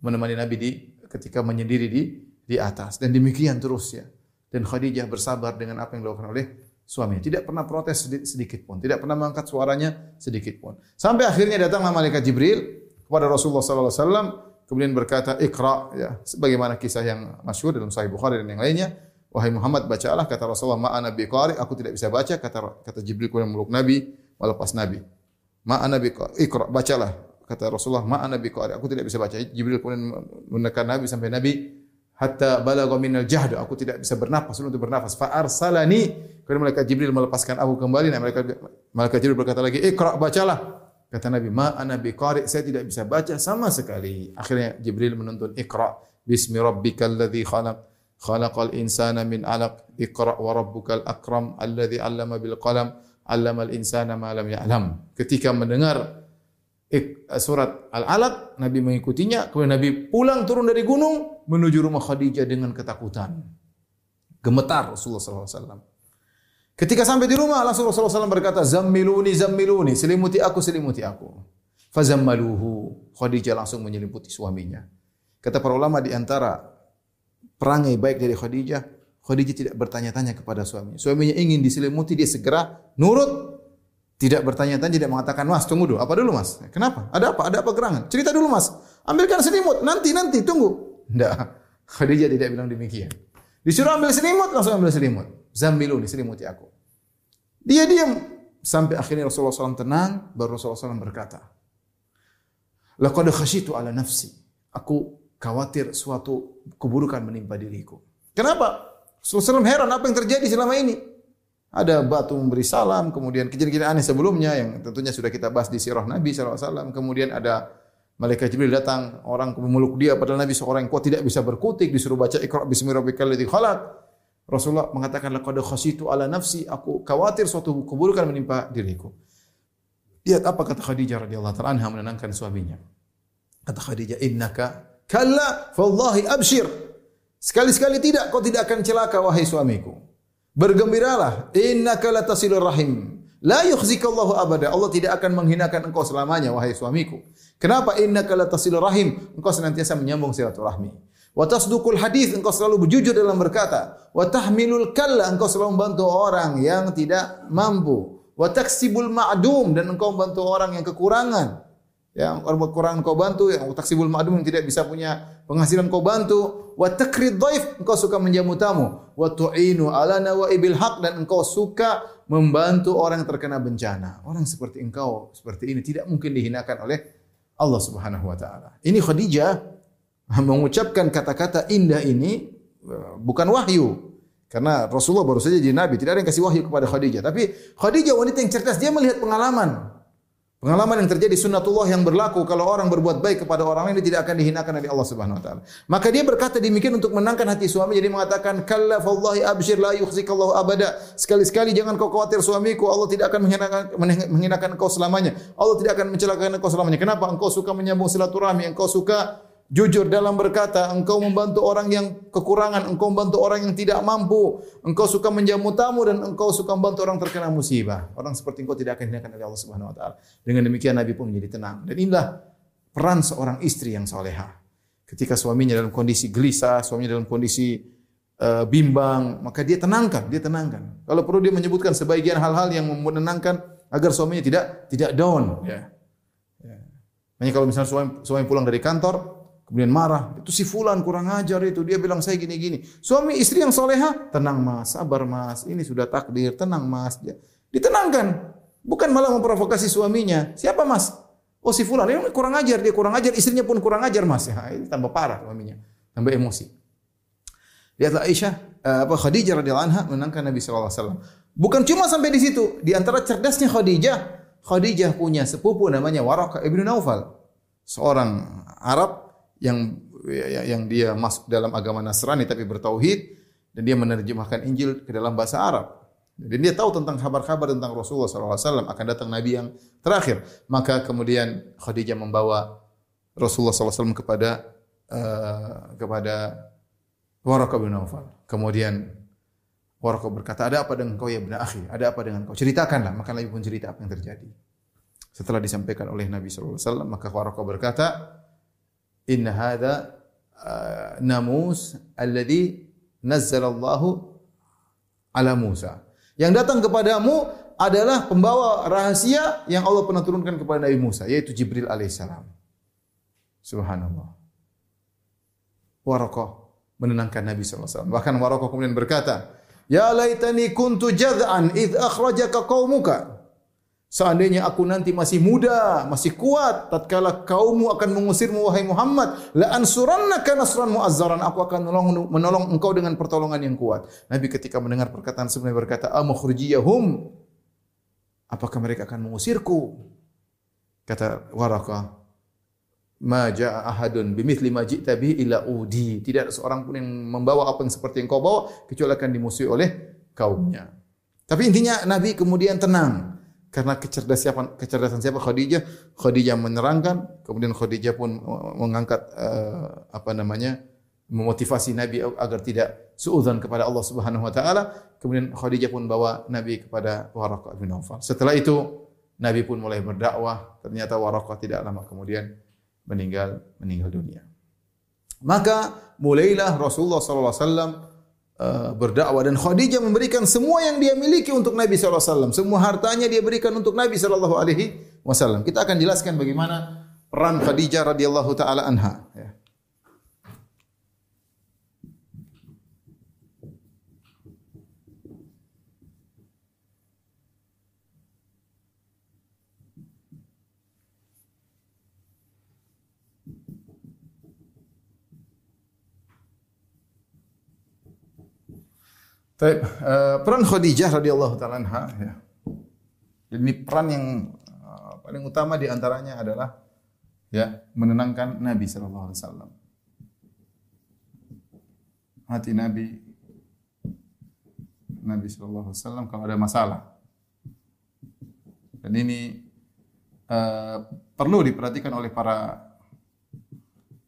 menemani Nabi di ketika menyendiri di di atas. Dan demikian terus ya. Dan Khadijah bersabar dengan apa yang dilakukan oleh suaminya. Tidak pernah protes sedikit pun. Tidak pernah mengangkat suaranya sedikit pun. Sampai akhirnya datanglah malaikat Jibril kepada Rasulullah sallallahu alaihi wasallam kemudian berkata Iqra ya sebagaimana kisah yang masyhur dalam Sahih Bukhari dan yang lainnya wahai Muhammad bacalah kata Rasulullah ma ana biqari aku tidak bisa baca kata kata Jibril kepada meluk Nabi melepas Nabi. Ma ana bi Iqra, bacalah. Kata Rasulullah, ma ana bi Aku tidak bisa baca. Jibril kemudian menekan Nabi sampai Nabi hatta balagha minal jahd. Aku tidak bisa bernapas untuk bernapas. Fa arsalani. Kemudian malaikat Jibril melepaskan aku kembali. Nah, malaikat malaikat Jibril berkata lagi, "Iqra, bacalah." Kata Nabi, "Ma ana biqari." Saya tidak bisa baca sama sekali. Akhirnya Jibril menuntun, "Iqra bismi rabbikal ladzi khalaq." Khalaqal insana min 'alaq. Iqra wa rabbukal akram alladzi 'allama bil qalam. 'Allamal insana ma lam ya'lam. Ketika mendengar surat Al-Alaq, Nabi mengikutinya, kemudian Nabi pulang turun dari gunung menuju rumah Khadijah dengan ketakutan. Gemetar Rasulullah SAW. Ketika sampai di rumah, langsung Rasulullah SAW berkata, Zammiluni, zammiluni, selimuti aku, selimuti aku. Fazammaluhu. Khadijah langsung menyelimuti suaminya. Kata para ulama di antara perangai baik dari Khadijah, Khadijah tidak bertanya-tanya kepada suaminya. Suaminya ingin diselimuti, dia segera nurut, tidak bertanya-tanya, tidak mengatakan, Mas, tunggu dulu. Apa dulu, Mas? Kenapa? Ada apa? Ada apa gerangan? Cerita dulu, Mas. Ambilkan selimut. Nanti, nanti, tunggu. Tidak. <laughs> Khadijah tidak bilang demikian. Disuruh ambil selimut, langsung ambil selimut. Zambilu nih, selimuti aku. Dia diam. Sampai akhirnya Rasulullah SAW tenang, baru Rasulullah SAW berkata, Laqad khashitu ala nafsi. Aku khawatir suatu keburukan menimpa diriku. Kenapa? Rasulullah SAW heran apa yang terjadi selama ini. Ada batu memberi salam, kemudian kejadian-kejadian aneh sebelumnya yang tentunya sudah kita bahas di sirah Nabi SAW. Kemudian ada Malaikat Jibril datang, orang memeluk dia padahal Nabi seorang yang kuat tidak bisa berkutik, disuruh baca Iqra bismi rabbikal ladzi khalaq. Rasulullah mengatakan laqad khasitu ala nafsi, aku khawatir suatu keburukan menimpa diriku. Lihat apa kata Khadijah radhiyallahu taala anha menenangkan suaminya. Kata Khadijah, "Innaka kalla fallahi abshir." Sekali-sekali tidak, kau tidak akan celaka wahai suamiku. Bergembiralah, innaka latasilur rahim. La yukhzikallahu abada. Allah tidak akan menghinakan engkau selamanya wahai suamiku. Kenapa? Innaka latasilur rahim. Engkau senantiasa menyambung silaturahmi. Wa tasduqul hadis, engkau selalu berjujur dalam berkata. Wa tahmilul kalla, engkau selalu membantu orang yang tidak mampu. Wa taksibul ma'dum dan engkau membantu orang yang kekurangan. Yang kekurangan engkau bantu, yang taksibul ma'dum yang tidak bisa punya penghasilan kau bantu. Wa takrid dhaif engkau suka menjamu tamu. Wa tu'inu ala nawaibil haq dan engkau suka membantu orang yang terkena bencana. Orang seperti engkau seperti ini tidak mungkin dihinakan oleh Allah Subhanahu wa taala. Ini Khadijah mengucapkan kata-kata indah ini bukan wahyu. Karena Rasulullah baru saja jadi nabi tidak ada yang kasih wahyu kepada Khadijah. Tapi Khadijah wanita yang cerdas dia melihat pengalaman Pengalaman yang terjadi sunnatullah yang berlaku kalau orang berbuat baik kepada orang lain dia tidak akan dihinakan oleh Allah Subhanahu wa taala. Maka dia berkata demikian untuk menangkan hati suami jadi mengatakan kalla fallahi abshir la yukhzikallahu abada. Sekali-sekali jangan kau khawatir suamiku Allah tidak akan menghinakan menghinakan engkau selamanya. Allah tidak akan mencelakakan engkau selamanya. Kenapa? Engkau suka menyambung silaturahmi, engkau suka jujur dalam berkata, engkau membantu orang yang kekurangan, engkau membantu orang yang tidak mampu, engkau suka menjamu tamu dan engkau suka membantu orang terkena musibah. Orang seperti engkau tidak akan dihinakan oleh Allah Subhanahu wa taala. Dengan demikian Nabi pun menjadi tenang. Dan inilah peran seorang istri yang soleha. Ketika suaminya dalam kondisi gelisah, suaminya dalam kondisi uh, bimbang, maka dia tenangkan, dia tenangkan. Kalau perlu dia menyebutkan sebagian hal-hal yang menenangkan agar suaminya tidak tidak down, ya. ya. Makanya kalau misalnya suami, suami pulang dari kantor, Kemudian marah, itu si fulan kurang ajar itu. Dia bilang saya gini-gini. Suami istri yang soleha, tenang mas, sabar mas, ini sudah takdir, tenang mas. Ditenangkan. Bukan malah memprovokasi suaminya. Siapa mas? Oh si fulan, ini kurang ajar, dia kurang ajar, istrinya pun kurang ajar mas. Ya, ini tambah parah suaminya, tambah emosi. Lihatlah Aisyah, eh, apa Khadijah radhiyallahu anha menangkan Nabi SAW. Bukan cuma sampai di situ, di antara cerdasnya Khadijah, Khadijah punya sepupu namanya Waraqah ibnu Naufal, seorang Arab yang yang dia masuk dalam agama Nasrani tapi bertauhid dan dia menerjemahkan Injil ke dalam bahasa Arab. Dan dia tahu tentang kabar-kabar tentang Rasulullah SAW akan datang Nabi yang terakhir. Maka kemudian Khadijah membawa Rasulullah SAW kepada uh, kepada Waraqah bin Nawfal. Kemudian Waraqah berkata, ada apa dengan kau ya benar akhi? Ada apa dengan kau? Ceritakanlah. Maka Nabi pun cerita apa yang terjadi. Setelah disampaikan oleh Nabi SAW, maka Waraqah berkata, inna hadha uh, namus alladhi nazzalallahu ala Musa. Yang datang kepadamu adalah pembawa rahasia yang Allah pernah turunkan kepada Nabi Musa, yaitu Jibril alaihissalam. Subhanallah. Waraqah menenangkan Nabi SAW. Bahkan Waraqah kemudian berkata, Ya laitani kuntu jad'an idh akhrajaka qaumuka. Seandainya aku nanti masih muda, masih kuat, tatkala kaummu akan mengusirmu wahai Muhammad, la ansurannaka nasran muazzaran, aku akan menolong, menolong engkau dengan pertolongan yang kuat. Nabi ketika mendengar perkataan sebenarnya berkata, "Amukhrijiyahum?" Apakah mereka akan mengusirku? Kata Waraqah, "Ma jaa ahadun bimithli ma ji'ta bihi illa udi." Tidak ada seorang pun yang membawa apa yang seperti yang kau bawa kecuali akan dimusuhi oleh kaumnya. Tapi intinya Nabi kemudian tenang. Karena kecerdasan kecerdasan siapa Khadijah? Khadijah menerangkan, kemudian Khadijah pun mengangkat uh, apa namanya? memotivasi Nabi agar tidak suudzon kepada Allah Subhanahu wa taala. Kemudian Khadijah pun bawa Nabi kepada Waraqah bin Nawfal. Setelah itu Nabi pun mulai berdakwah. Ternyata Waraqah tidak lama kemudian meninggal meninggal dunia. Maka mulailah Rasulullah sallallahu alaihi wasallam uh, berdakwah dan Khadijah memberikan semua yang dia miliki untuk Nabi SAW. Semua hartanya dia berikan untuk Nabi Shallallahu Alaihi Wasallam. Kita akan jelaskan bagaimana peran Khadijah radhiyallahu taala anha. Ya. Taib, uh, peran Khadijah radhiyallahu taala anha ya. Ini peran yang uh, paling utama di antaranya adalah ya menenangkan Nabi sallallahu alaihi wasallam. Hati Nabi Nabi sallallahu alaihi wasallam kalau ada masalah. Dan ini uh, perlu diperhatikan oleh para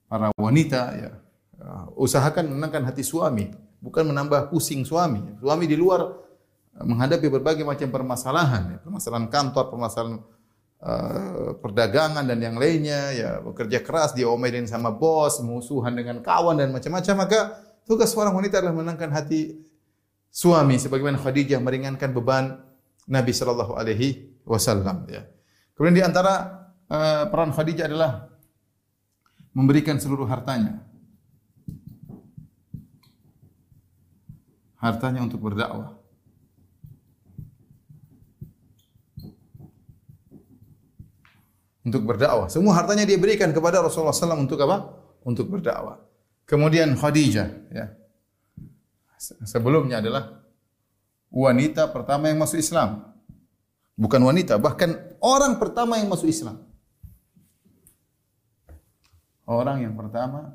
para wanita ya. Uh, usahakan menenangkan hati suami bukan menambah pusing suami. Suami di luar eh, menghadapi berbagai macam permasalahan, ya. permasalahan kantor, permasalahan uh, perdagangan dan yang lainnya, ya bekerja keras, diomelin sama bos, musuhan dengan kawan dan macam-macam, maka tugas seorang wanita adalah menenangkan hati suami sebagaimana Khadijah meringankan beban Nabi sallallahu alaihi wasallam ya. Kemudian di antara uh, peran Khadijah adalah memberikan seluruh hartanya hartanya untuk berdakwah. Untuk berdakwah. Semua hartanya dia berikan kepada Rasulullah SAW untuk apa? Untuk berdakwah. Kemudian Khadijah, ya. Sebelumnya adalah wanita pertama yang masuk Islam. Bukan wanita, bahkan orang pertama yang masuk Islam. Orang yang pertama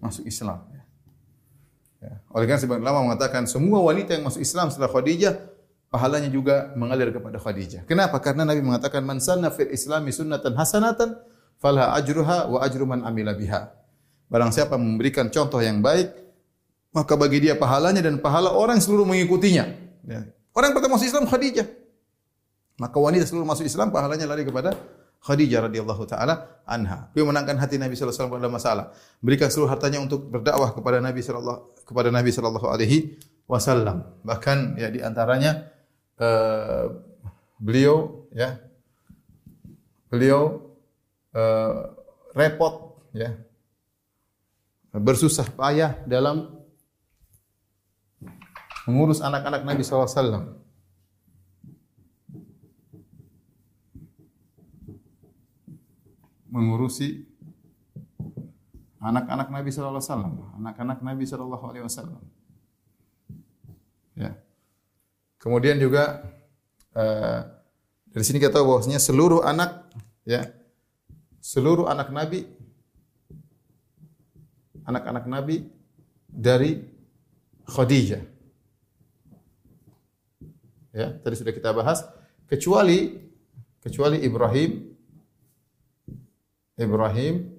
masuk Islam. Ya. ya. Oleh karena sebagian ulama mengatakan semua wanita yang masuk Islam setelah Khadijah pahalanya juga mengalir kepada Khadijah. Kenapa? Karena Nabi mengatakan man sanna fil islami sunnatan hasanatan falha ajruha wa ajru man amila biha. Barang siapa memberikan contoh yang baik, maka bagi dia pahalanya dan pahala orang seluruh mengikutinya. Ya. Orang pertama masuk Islam Khadijah. Maka wanita seluruh masuk Islam pahalanya lari kepada Khadijah radhiyallahu taala anha. Beliau menangkan hati Nabi sallallahu alaihi wasallam pada masalah. Berikan seluruh hartanya untuk berdakwah kepada Nabi sallallahu kepada Nabi sallallahu alaihi wasallam. Bahkan ya di antaranya uh, beliau ya beliau uh, repot ya bersusah payah dalam mengurus anak-anak Nabi sallallahu alaihi wasallam. Mengurusi anak-anak Nabi sallallahu alaihi wasallam, anak-anak Nabi sallallahu alaihi wasallam. Ya. Kemudian juga uh, dari sini kita tahu bahwasanya seluruh anak ya seluruh anak Nabi anak-anak Nabi dari Khadijah. Ya, tadi sudah kita bahas kecuali kecuali Ibrahim Ibrahim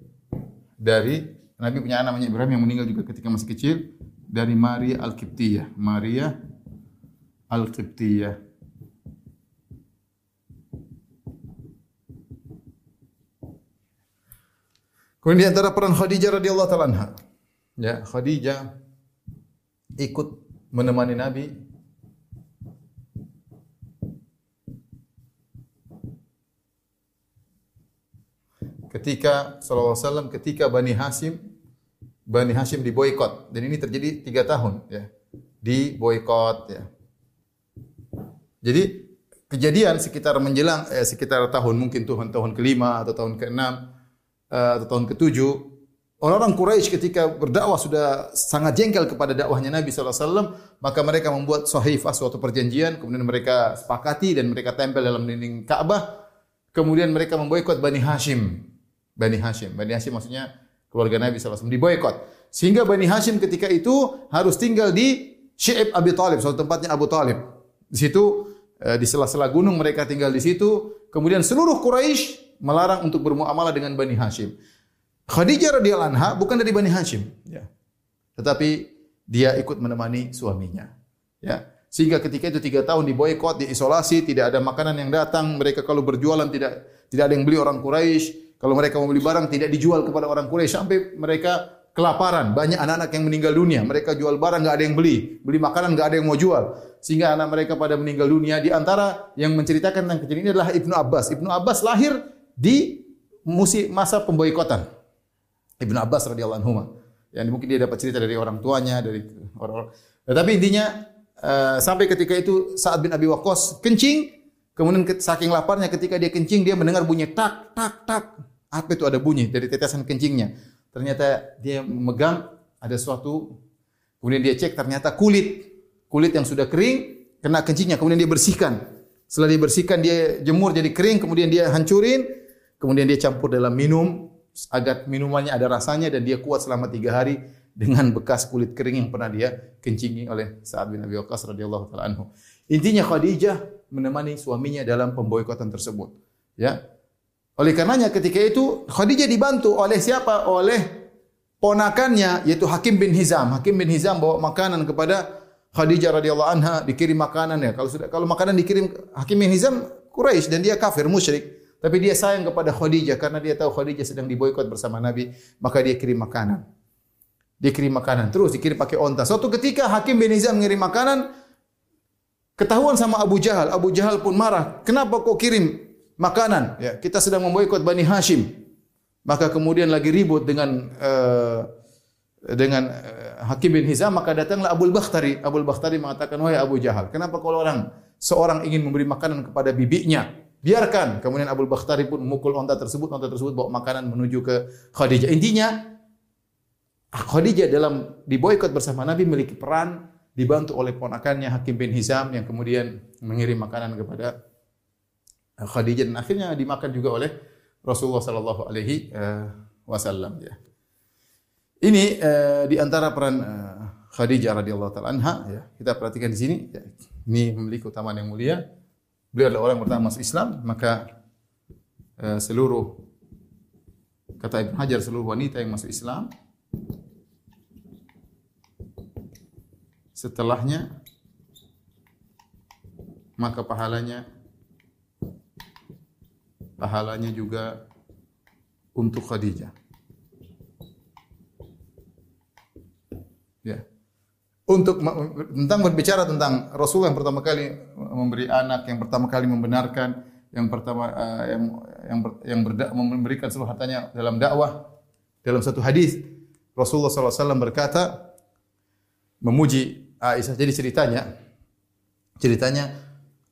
dari Nabi punya anak namanya Ibrahim yang meninggal juga ketika masih kecil dari Maria Al-Qibtiyah. Maria Al-Qibtiyah. Kemudian di antara peran Khadijah radhiyallahu taala anha. Ya, Khadijah ikut menemani Nabi ketika wasallam ketika Bani Hasim Bani Hashim diboykot dan ini terjadi tiga tahun ya diboykot ya. Jadi kejadian sekitar menjelang eh, sekitar tahun mungkin tahun tahun kelima atau tahun keenam eh, atau tahun ketujuh Orang-orang Quraisy ketika berdakwah sudah sangat jengkel kepada dakwahnya Nabi SAW, maka mereka membuat sahifah suatu perjanjian, kemudian mereka sepakati dan mereka tempel dalam dinding Ka'bah. Kemudian mereka memboikot Bani Hashim. Bani Hashim. Bani Hashim maksudnya keluarga Nabi SAW diboikot. Sehingga Bani Hashim ketika itu harus tinggal di Syi'ib Abi Talib, suatu tempatnya Abu Talib. Di situ eh, di sela-sela gunung mereka tinggal di situ. Kemudian seluruh Quraisy melarang untuk bermuamalah dengan Bani Hashim. Khadijah radhiyallahu anha bukan dari Bani Hashim, ya. Tetapi dia ikut menemani suaminya. Ya. Sehingga ketika itu tiga tahun diboykot, diisolasi, tidak ada makanan yang datang. Mereka kalau berjualan tidak tidak ada yang beli orang Quraisy. Kalau mereka mau beli barang tidak dijual kepada orang Quraisy sampai mereka kelaparan. Banyak anak-anak yang meninggal dunia. Mereka jual barang nggak ada yang beli, beli makanan nggak ada yang mau jual. Sehingga anak mereka pada meninggal dunia. Di antara yang menceritakan tentang kejadian ini adalah Ibnu Abbas. Ibnu Abbas lahir di musim masa pemboikotan. Ibnu Abbas radhiyallahu anhu. Ya, mungkin dia dapat cerita dari orang tuanya, dari orang-orang. Tetapi intinya uh, sampai ketika itu saat bin Abi Waqqas kencing, kemudian saking laparnya ketika dia kencing dia mendengar bunyi tak tak tak. Apa itu ada bunyi dari tetesan kencingnya? Ternyata dia memegang ada suatu kemudian dia cek ternyata kulit kulit yang sudah kering kena kencingnya kemudian dia bersihkan. Setelah dibersihkan dia jemur jadi kering kemudian dia hancurin kemudian dia campur dalam minum agar minumannya ada rasanya dan dia kuat selama tiga hari dengan bekas kulit kering yang pernah dia kencingi oleh Sa'ad bin Abi Waqqas radhiyallahu taala anhu. Intinya Khadijah menemani suaminya dalam pemboikotan tersebut. Ya. Oleh karenanya ketika itu Khadijah dibantu oleh siapa? Oleh ponakannya yaitu Hakim bin Hizam. Hakim bin Hizam bawa makanan kepada Khadijah radhiyallahu anha dikirim makanan ya. Kalau sudah kalau makanan dikirim Hakim bin Hizam Quraisy dan dia kafir musyrik. Tapi dia sayang kepada Khadijah karena dia tahu Khadijah sedang diboikot bersama Nabi, maka dia kirim makanan. Dia kirim makanan terus dikirim pakai onta. Suatu ketika Hakim bin Hizam mengirim makanan, ketahuan sama Abu Jahal. Abu Jahal pun marah. Kenapa kau kirim makanan? Ya, kita sedang memboikot Bani Hashim. Maka kemudian lagi ribut dengan uh, dengan uh, Hakim bin Hizam maka datanglah Abu Bakhtari. Abu Bakhtari mengatakan, "Wahai Abu Jahal, kenapa kalau orang seorang ingin memberi makanan kepada bibinya, Biarkan. Kemudian Abu Bakhtari pun memukul onta tersebut, onta tersebut bawa makanan menuju ke Khadijah. Intinya Khadijah dalam diboikot bersama Nabi memiliki peran dibantu oleh ponakannya Hakim bin Hizam yang kemudian mengirim makanan kepada Khadijah dan akhirnya dimakan juga oleh Rasulullah sallallahu alaihi eh, wasallam ya. Ini uh, di antara peran uh, Khadijah radhiyallahu taala anha ya. Kita perhatikan di sini ya. Ini memiliki keutamaan yang mulia beliau adalah orang pertama masuk Islam, maka uh, seluruh kata Ibn Hajar seluruh wanita yang masuk Islam setelahnya maka pahalanya pahalanya juga untuk Khadijah. Ya untuk tentang berbicara tentang Rasul yang pertama kali memberi anak, yang pertama kali membenarkan, yang pertama uh, yang yang ber, yang berda, memberikan seluruh hartanya dalam dakwah. Dalam satu hadis Rasulullah SAW berkata memuji Aisyah. Jadi ceritanya ceritanya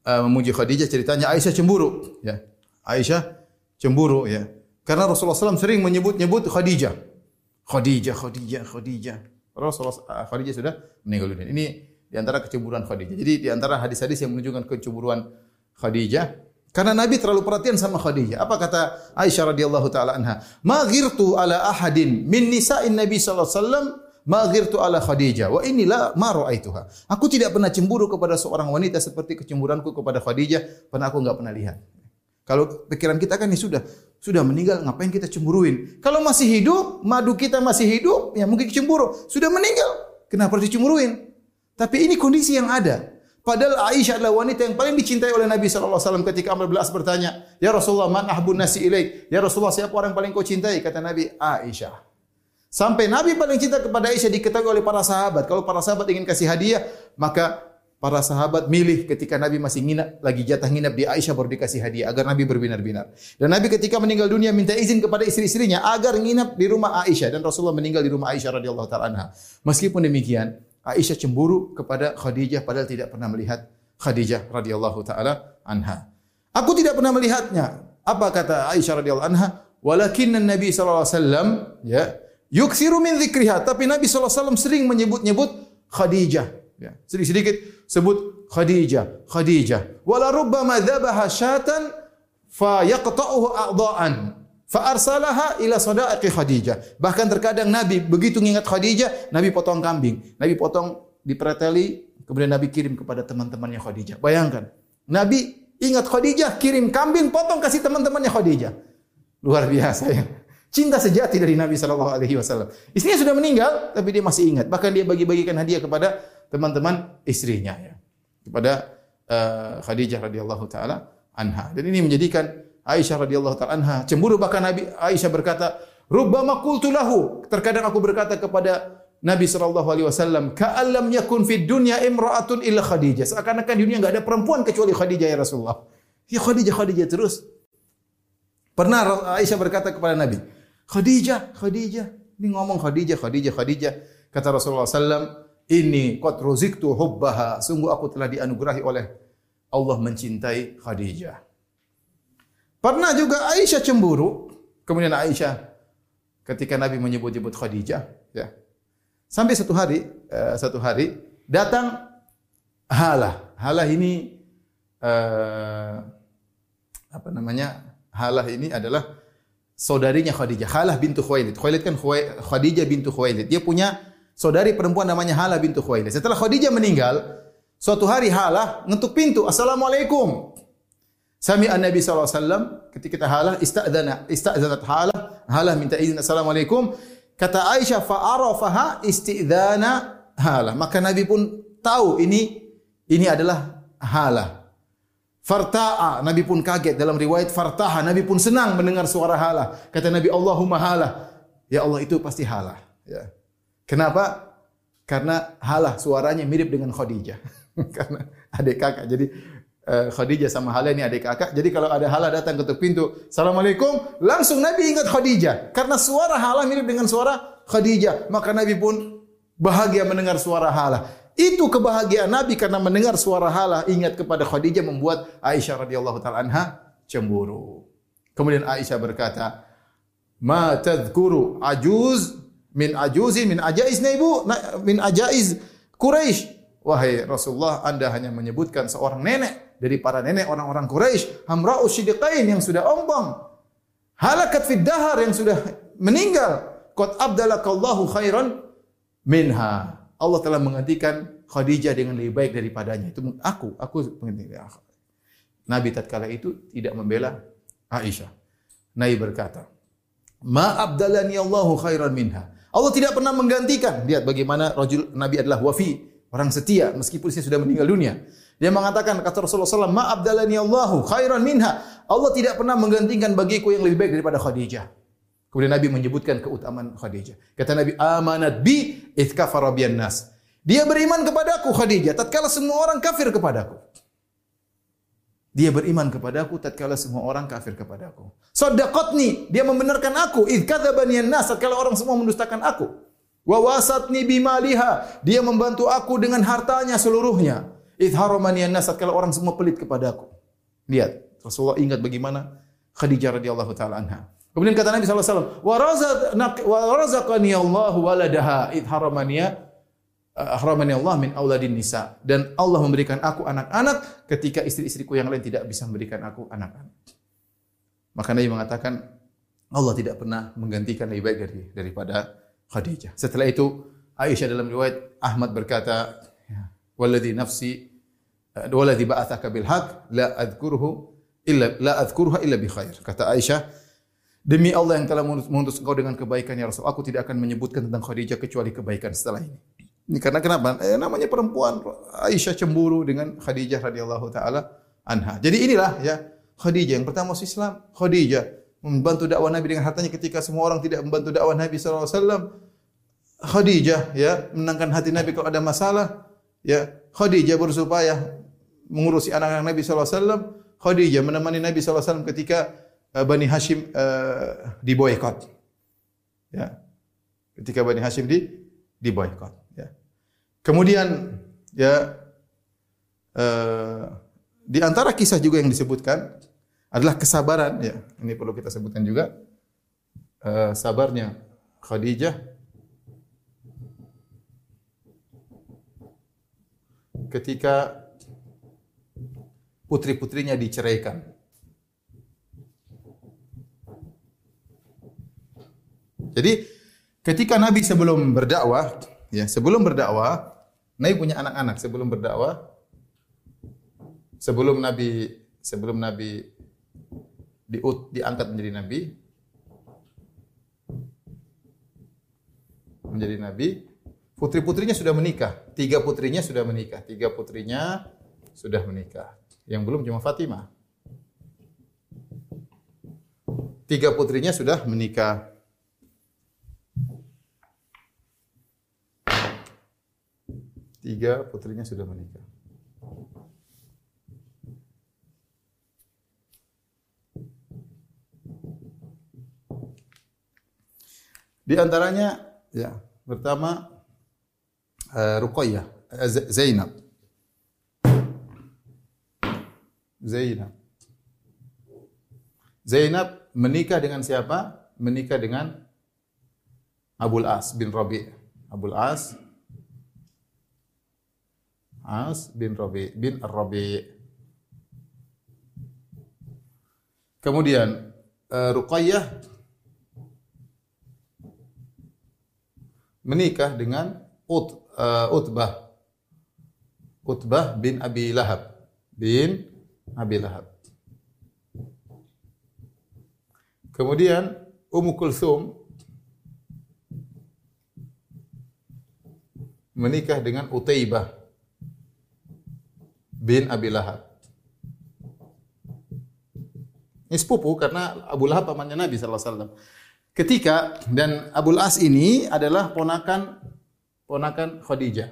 uh, memuji Khadijah, ceritanya Aisyah cemburu, ya. Aisyah cemburu, ya. Karena Rasulullah SAW sering menyebut-nyebut Khadijah. Khadijah, Khadijah, Khadijah. Rasulullah ah, Khadijah sudah meninggal dunia. Ini di antara kecemburuan Khadijah. Jadi di antara hadis-hadis yang menunjukkan kecemburuan Khadijah karena Nabi terlalu perhatian sama Khadijah. Apa kata Aisyah radhiyallahu taala anha? "Ma ghirtu ala ahadin min nisa'in Nabi sallallahu alaihi wasallam ma ghirtu ala Khadijah wa inilah ma ra'aituha." Aku tidak pernah cemburu kepada seorang wanita seperti kecemburuanku kepada Khadijah, pernah aku enggak pernah lihat. Kalau pikiran kita kan ini sudah sudah meninggal, ngapain kita cemburuin? Kalau masih hidup, madu kita masih hidup, ya mungkin cemburu. Sudah meninggal, kenapa harus dicemburuin? Tapi ini kondisi yang ada. Padahal Aisyah adalah wanita yang paling dicintai oleh Nabi SAW ketika Amr bin bertanya, Ya Rasulullah, man ahbun nasi ilaik? Ya Rasulullah, siapa orang yang paling kau cintai? Kata Nabi, Aisyah. Sampai Nabi paling cinta kepada Aisyah diketahui oleh para sahabat. Kalau para sahabat ingin kasih hadiah, maka para sahabat milih ketika Nabi masih nginap, lagi jatah nginap di Aisyah baru dikasih hadiah agar Nabi berbinar-binar. Dan Nabi ketika meninggal dunia minta izin kepada istri-istrinya agar nginap di rumah Aisyah dan Rasulullah meninggal di rumah Aisyah radhiyallahu taala anha. Meskipun demikian, Aisyah cemburu kepada Khadijah padahal tidak pernah melihat Khadijah radhiyallahu taala anha. Aku tidak pernah melihatnya. Apa kata Aisyah radhiyallahu anha? Walakin Nabi sallallahu alaihi wasallam ya yuksiru min dzikriha, tapi Nabi wasallam sering menyebut-nyebut Khadijah. Ya, sedikit-sedikit sebut Khadijah, Khadijah. Wala rubbama dzabaha syatan fa yaqta'uhu a'dha'an fa arsalaha ila sadaqi Khadijah. Bahkan terkadang Nabi begitu mengingat Khadijah, Nabi potong kambing, Nabi potong dipreteli, kemudian Nabi kirim kepada teman-temannya Khadijah. Bayangkan, Nabi ingat Khadijah, kirim kambing, potong kasih teman-temannya Khadijah. Luar biasa ya. Cinta sejati dari Nabi Shallallahu Alaihi Wasallam. Istrinya sudah meninggal, tapi dia masih ingat. Bahkan dia bagi-bagikan hadiah kepada teman-teman istrinya, ya. kepada uh, Khadijah radhiyallahu taala anha. Dan ini menjadikan Aisyah radhiyallahu taala anha cemburu. Bahkan Nabi Aisyah berkata, "Rubbama qultu lahu." Terkadang aku berkata kepada Nabi sallallahu alaihi wasallam, "Ka'allam yakun dunya imra'atun illa Khadijah." Seakan-akan dunia enggak ada perempuan kecuali Khadijah ya Rasulullah. Ya Khadijah, Khadijah terus. Pernah Aisyah berkata kepada Nabi, Khadijah, Khadijah. Ini ngomong Khadijah, Khadijah, Khadijah. Kata Rasulullah SAW, ini qad ruziktu hubbaha. Sungguh aku telah dianugerahi oleh Allah mencintai Khadijah. Pernah juga Aisyah cemburu. Kemudian Aisyah ketika Nabi menyebut-nyebut Khadijah, ya. Sampai satu hari, uh, satu hari datang Halah. Halah ini uh, apa namanya? Halah ini adalah saudarinya Khadijah, Halah bintu Khuwailid. Khuwailid kan Khadijah bintu Khuwailid. Dia punya saudari perempuan namanya Halah bintu Khuwailid. Setelah Khadijah meninggal, suatu hari Halah ngetuk pintu, "Assalamualaikum." Sami an-Nabi SAW ketika kita Halah istadzana, istadzanat Halah, Halah minta izin Assalamualaikum. Kata Aisyah fa'arafaha istidzana Halah. Maka Nabi pun tahu ini ini adalah Halah. Farta'a, Nabi pun kaget dalam riwayat fartaha, Nabi pun senang mendengar suara halah. Kata Nabi, Allahumma halah. Ya Allah itu pasti halah. Ya. Kenapa? Karena halah suaranya mirip dengan Khadijah. <laughs> Karena adik kakak. Jadi uh, Khadijah sama halah ini adik kakak. Jadi kalau ada halah datang ketuk pintu, Assalamualaikum, langsung Nabi ingat Khadijah. Karena suara halah mirip dengan suara Khadijah. Maka Nabi pun bahagia mendengar suara halah. Itu kebahagiaan Nabi karena mendengar suara halah ingat kepada Khadijah membuat Aisyah radhiyallahu taala anha cemburu. Kemudian Aisyah berkata, "Ma tadhkuru ajuz min ajuzi min ajaiz naibu min ajaiz Quraisy." Wahai Rasulullah, Anda hanya menyebutkan seorang nenek dari para nenek orang-orang Quraisy, hamra'u sidqain yang sudah ombong. Halakat fid dahar yang sudah meninggal. Qad abdalakallahu khairan minha. Allah telah menggantikan Khadijah dengan lebih baik daripadanya. Itu aku, aku. Nabi tatkala itu tidak membela Aisyah. Nabi berkata, "Ma abdalani Allahu khairan minha." Allah tidak pernah menggantikan. Lihat bagaimana rajul Nabi adalah wafi, orang setia meskipun dia sudah meninggal dunia. Dia mengatakan kata Rasulullah SAW, "Ma abdalani Allahu khairan minha." Allah tidak pernah menggantikan bagiku yang lebih baik daripada Khadijah. Kemudian Nabi menyebutkan keutamaan Khadijah. Kata Nabi, "Amanat bi itkafara nas." Dia beriman kepadaku Khadijah tatkala semua orang kafir kepadaku. Dia beriman kepadaku tatkala semua orang kafir kepadaku. Sadaqatni, dia membenarkan aku. Id kadzabani nas tatkala orang semua mendustakan aku. Wa wasatni bimaliha, dia membantu aku dengan hartanya seluruhnya. Id haramani nas tatkala orang semua pelit kepadaku. Lihat, Rasulullah ingat bagaimana Khadijah radhiyallahu taala anha. Kemudian kata Nabi SAW, wa razaqani Allahu waladaha id haramaniya ahramani Allah min auladin nisa dan Allah memberikan aku anak-anak ketika istri-istriku yang lain tidak bisa memberikan aku anak-anak. Maka Nabi mengatakan Allah tidak pernah menggantikan lebih baik dari daripada Khadijah. Setelah itu Aisyah dalam riwayat Ahmad berkata, ya, "Walladhi nafsi walladhi ba'athaka bil haqq la adhkuruhu illa la adhkuruha illa bi khair." Kata Aisyah, Demi Allah yang telah mengutus engkau dengan kebaikan ya Rasul, aku tidak akan menyebutkan tentang Khadijah kecuali kebaikan setelah ini. Ini karena kenapa? Eh, namanya perempuan Aisyah cemburu dengan Khadijah radhiyallahu taala anha. Jadi inilah ya Khadijah yang pertama masuk Islam, Khadijah membantu dakwah Nabi dengan hartanya ketika semua orang tidak membantu dakwah Nabi SAW. Khadijah ya menangkan hati Nabi kalau ada masalah. Ya Khadijah berusaha mengurusi anak-anak Nabi sallallahu alaihi wasallam. Khadijah menemani Nabi sallallahu alaihi wasallam ketika Bani Hashim uh, diboykot. Ya. Ketika Bani Hashim di diboykot, ya. Kemudian ya uh, di antara kisah juga yang disebutkan adalah kesabaran ya. Ini perlu kita sebutkan juga. Uh, sabarnya Khadijah ketika putri-putrinya diceraikan. Jadi ketika Nabi sebelum berdakwah, ya sebelum berdakwah, Nabi punya anak-anak sebelum berdakwah, sebelum Nabi sebelum Nabi diut, diangkat menjadi Nabi, menjadi Nabi, putri-putrinya sudah menikah. Tiga putrinya sudah menikah. Tiga putrinya sudah menikah. Yang belum cuma Fatimah. Tiga putrinya sudah menikah. Tiga putrinya sudah menikah. Di antaranya ya, pertama uh, Zainab. Zainab. Zainab menikah dengan siapa? Menikah dengan Abul As bin Rabi. Abul As As bin Rabi bin Rabi. Kemudian uh, Ruqayyah menikah dengan Ut, uh, Utbah. Utbah bin Abi Lahab. Bin Abi Lahab. Kemudian Ummu Kulsum menikah dengan Utaibah bin Abi Lahab. Ini sepupu karena Abu Lahab pamannya Nabi sallallahu alaihi wasallam. Ketika dan Abul As ini adalah ponakan ponakan Khadijah.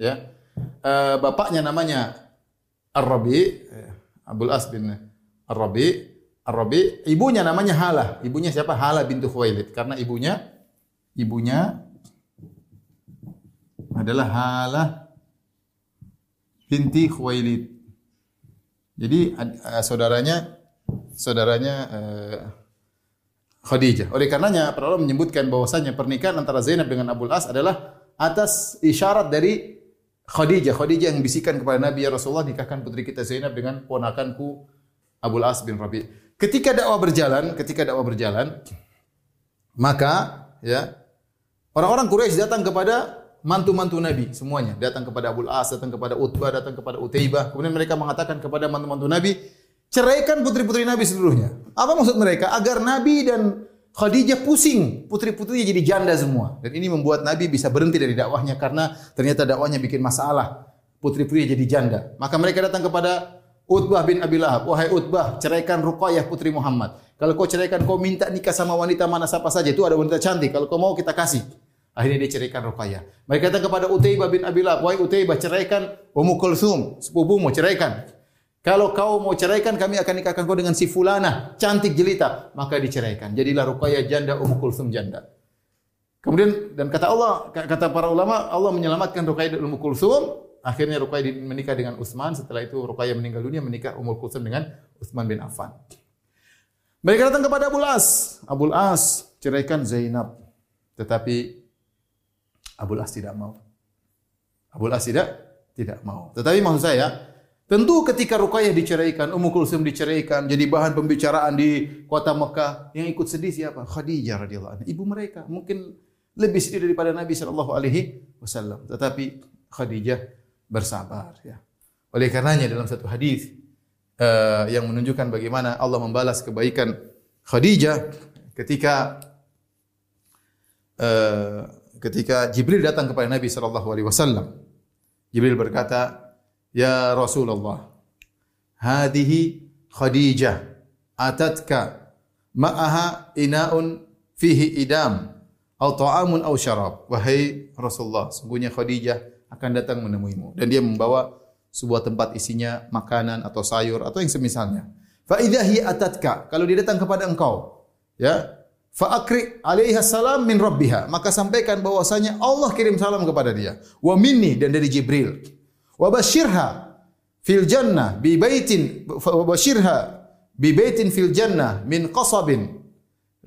Ya. E, bapaknya namanya Ar-Rabi, eh, Abul As bin Ar-Rabi. Ar-Rabi, ibunya namanya Hala. Ibunya siapa? Hala bintu Khuwailid. Karena ibunya ibunya adalah Hala binti Khuwailid. Jadi uh, saudaranya saudaranya uh, Khadijah. Oleh karenanya para ulama menyebutkan bahwasanya pernikahan antara Zainab dengan Abdul As adalah atas isyarat dari Khadijah. Khadijah yang bisikan kepada Nabi ya Rasulullah nikahkan putri kita Zainab dengan ponakanku Abdul As bin Rabi. Ketika dakwah berjalan, ketika dakwah berjalan, maka ya orang-orang Quraisy datang kepada mantu-mantu Nabi semuanya datang kepada Abu As, datang kepada Utbah, datang kepada Utaibah. Kemudian mereka mengatakan kepada mantu-mantu Nabi, ceraikan putri-putri Nabi seluruhnya. Apa maksud mereka? Agar Nabi dan Khadijah pusing, putri-putrinya jadi janda semua. Dan ini membuat Nabi bisa berhenti dari dakwahnya karena ternyata dakwahnya bikin masalah. Putri-putrinya jadi janda. Maka mereka datang kepada Utbah bin Abi Lahab. Wahai Utbah, ceraikan Ruqayyah putri Muhammad. Kalau kau ceraikan, kau minta nikah sama wanita mana siapa saja. Itu ada wanita cantik. Kalau kau mau kita kasih. Akhirnya dia ceraikan. Mereka kata kepada Utaibah bin Abi Lahab, "Wahai Utaibah, ceraikan Ummu Kulsum, sepupumu, ceraikan. Kalau kau mau ceraikan, kami akan nikahkan kau dengan si fulana, cantik jelita." Maka diceraikan. Jadilah Ruqayyah janda, Ummu Kulsum janda. Kemudian dan kata Allah, kata para ulama, Allah menyelamatkan Ruqayyah dan Ummu Kulsum. Akhirnya Ruqayyah menikah dengan Utsman. Setelah itu Ruqayyah meninggal dunia menikah Ummu Kulsum dengan Utsman bin Affan. Mereka datang kepada Abu As. Abu As ceraikan Zainab. Tetapi Abu As tidak mau. Abu As tidak tidak mau. Tetapi maksud saya, tentu ketika Ruqayyah diceraikan, Ummu Kulsum diceraikan, jadi bahan pembicaraan di kota Mekah, yang ikut sedih siapa? Khadijah radhiyallahu anha, ibu mereka. Mungkin lebih sedih daripada Nabi sallallahu alaihi wasallam. Tetapi Khadijah bersabar ya. Oleh karenanya dalam satu hadis uh, yang menunjukkan bagaimana Allah membalas kebaikan Khadijah ketika uh, ketika Jibril datang kepada Nabi sallallahu alaihi wasallam. Jibril berkata, "Ya Rasulullah, hadhihi Khadijah atatka ma'aha ina'un fihi idam au ta'amun au syarab. Wahai Rasulullah, sungguhnya Khadijah akan datang menemuimu dan dia membawa sebuah tempat isinya makanan atau sayur atau yang semisalnya. Fa idza atatka, kalau dia datang kepada engkau, ya, fa akri alaiha salam min rabbiha, maka sampaikan bahwasanya Allah kirim salam kepada dia. Wa minni dan dari Jibril. Wa basyirha fil jannah bi baitin wa basyirha bi baitin fil jannah min qasabin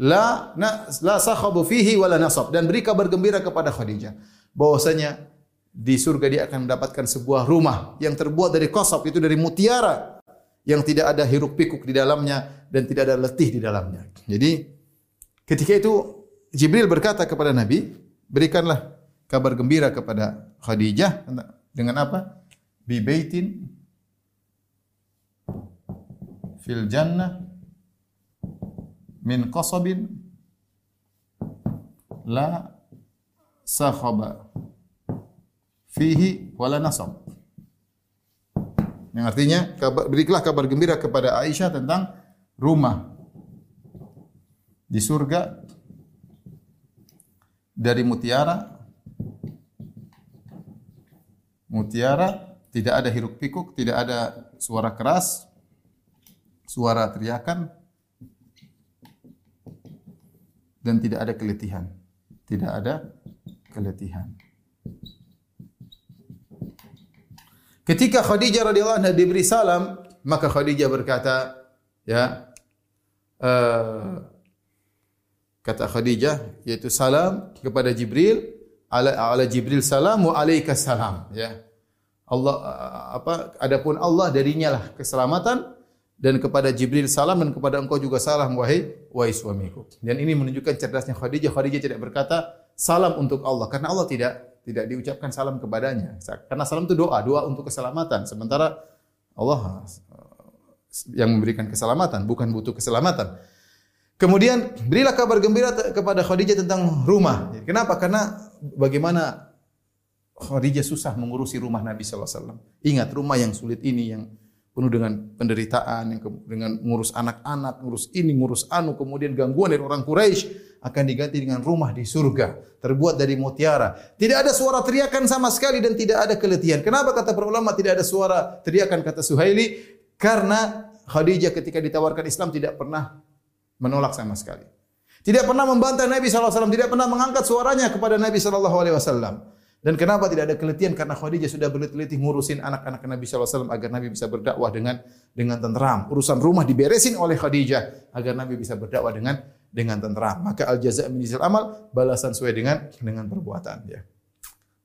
la na, la sakhabu fihi wala nasab dan beri kabar gembira kepada Khadijah bahwasanya di surga dia akan mendapatkan sebuah rumah yang terbuat dari qasab itu dari mutiara yang tidak ada hiruk pikuk di dalamnya dan tidak ada letih di dalamnya. Jadi ketika itu Jibril berkata kepada Nabi, berikanlah kabar gembira kepada Khadijah dengan apa? Bi baitin fil jannah min qasabin la sakhaba fihi wala nasab. Yang artinya kabar, berikanlah kabar gembira kepada Aisyah tentang rumah di surga dari mutiara mutiara tidak ada hiruk pikuk, tidak ada suara keras, suara teriakan, dan tidak ada keletihan. Tidak ada keletihan. Ketika Khadijah radhiyallahu anha diberi salam, maka Khadijah berkata, ya, uh, kata Khadijah yaitu salam kepada Jibril, ala, ala Jibril salam wa alaika salam, ya. Allah apa adapun Allah darinya lah keselamatan dan kepada Jibril salam dan kepada engkau juga salam wahai wahai suamiku. Dan ini menunjukkan cerdasnya Khadijah. Khadijah tidak berkata salam untuk Allah karena Allah tidak tidak diucapkan salam kepadanya. Karena salam itu doa, doa untuk keselamatan. Sementara Allah yang memberikan keselamatan, bukan butuh keselamatan. Kemudian berilah kabar gembira kepada Khadijah tentang rumah. Kenapa? Karena bagaimana Khadijah susah mengurusi rumah Nabi sallallahu alaihi wasallam. Ingat rumah yang sulit ini yang penuh dengan penderitaan, yang dengan ngurus anak-anak, ngurus ini, ngurus anu, kemudian gangguan dari orang Quraisy akan diganti dengan rumah di surga terbuat dari mutiara. Tidak ada suara teriakan sama sekali dan tidak ada keletihan. Kenapa kata para ulama tidak ada suara teriakan kata Suhaili? Karena Khadijah ketika ditawarkan Islam tidak pernah menolak sama sekali. Tidak pernah membantah Nabi SAW, tidak pernah mengangkat suaranya kepada Nabi SAW. Dan kenapa tidak ada keletihan? Karena Khadijah sudah berteliti ngurusin anak-anak Nabi SAW agar Nabi bisa berdakwah dengan dengan tenteram. Urusan rumah diberesin oleh Khadijah agar Nabi bisa berdakwah dengan dengan tenteram. Maka al jaza min amal, balasan sesuai dengan dengan perbuatan ya.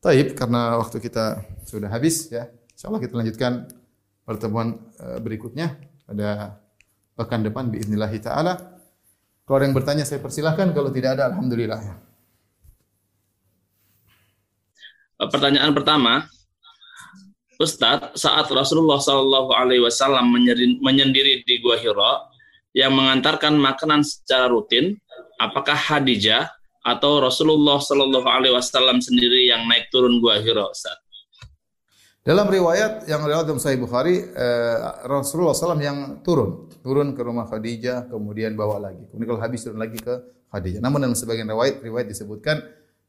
Taib karena waktu kita sudah habis ya. Insyaallah kita lanjutkan pertemuan eh, berikutnya pada pekan depan biiznillah taala. Kalau ada yang bertanya saya persilahkan, kalau tidak ada alhamdulillah ya. Eh, pertanyaan pertama, Ustadz, saat Rasulullah Shallallahu Alaihi Wasallam menyendiri di Gua Hiro yang mengantarkan makanan secara rutin, apakah Hadijah atau Rasulullah Shallallahu Alaihi Wasallam sendiri yang naik turun Gua Hiro, Ustadz? Dalam riwayat yang riwayat dalam Sahih Bukhari, eh, Rasulullah SAW yang turun, turun ke rumah Khadijah, kemudian bawa lagi. Kemudian kalau habis turun lagi ke Khadijah. Namun dalam sebagian riwayat, riwayat disebutkan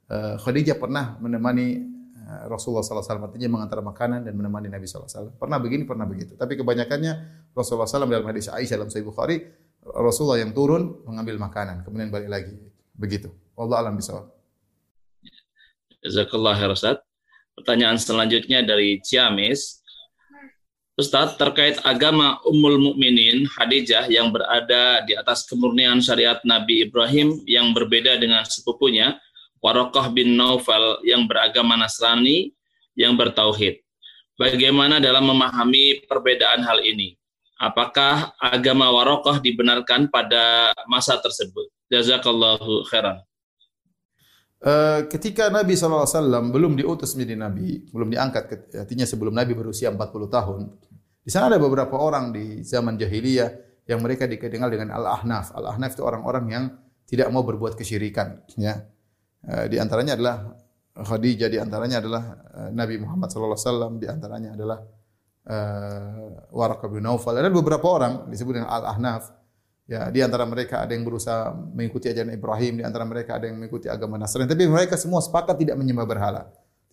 eh, Khadijah pernah menemani Eh, Rasulullah SAW artinya mengantar makanan dan menemani Nabi SAW. Pernah begini, pernah begitu. Tapi kebanyakannya Rasulullah SAW dalam hadis Aisyah dalam Sahih Bukhari, Rasulullah yang turun mengambil makanan, kemudian balik lagi. Begitu. Allah alam bisawab. Jazakallah ya Ustaz. Pertanyaan selanjutnya dari Ciamis. Ustaz, terkait agama Ummul Mukminin Khadijah yang berada di atas kemurnian syariat Nabi Ibrahim yang berbeda dengan sepupunya, Warokah bin Naufal yang beragama Nasrani yang bertauhid. Bagaimana dalam memahami perbedaan hal ini? Apakah agama Warokah dibenarkan pada masa tersebut? Jazakallahu khairan. Uh, ketika Nabi SAW belum diutus menjadi Nabi, belum diangkat, artinya sebelum Nabi berusia 40 tahun, di sana ada beberapa orang di zaman jahiliyah yang mereka dikenal dengan Al-Ahnaf. Al-Ahnaf itu orang-orang yang tidak mau berbuat kesyirikan. Ya. Eh, di antaranya adalah Khadijah, di antaranya adalah eh, Nabi Muhammad wasallam, di antaranya adalah uh, Waraqah bin Naufal. Ada beberapa orang disebut dengan Al-Ahnaf Ya, di antara mereka ada yang berusaha mengikuti ajaran Ibrahim, di antara mereka ada yang mengikuti agama Nasrani, tapi mereka semua sepakat tidak menyembah berhala.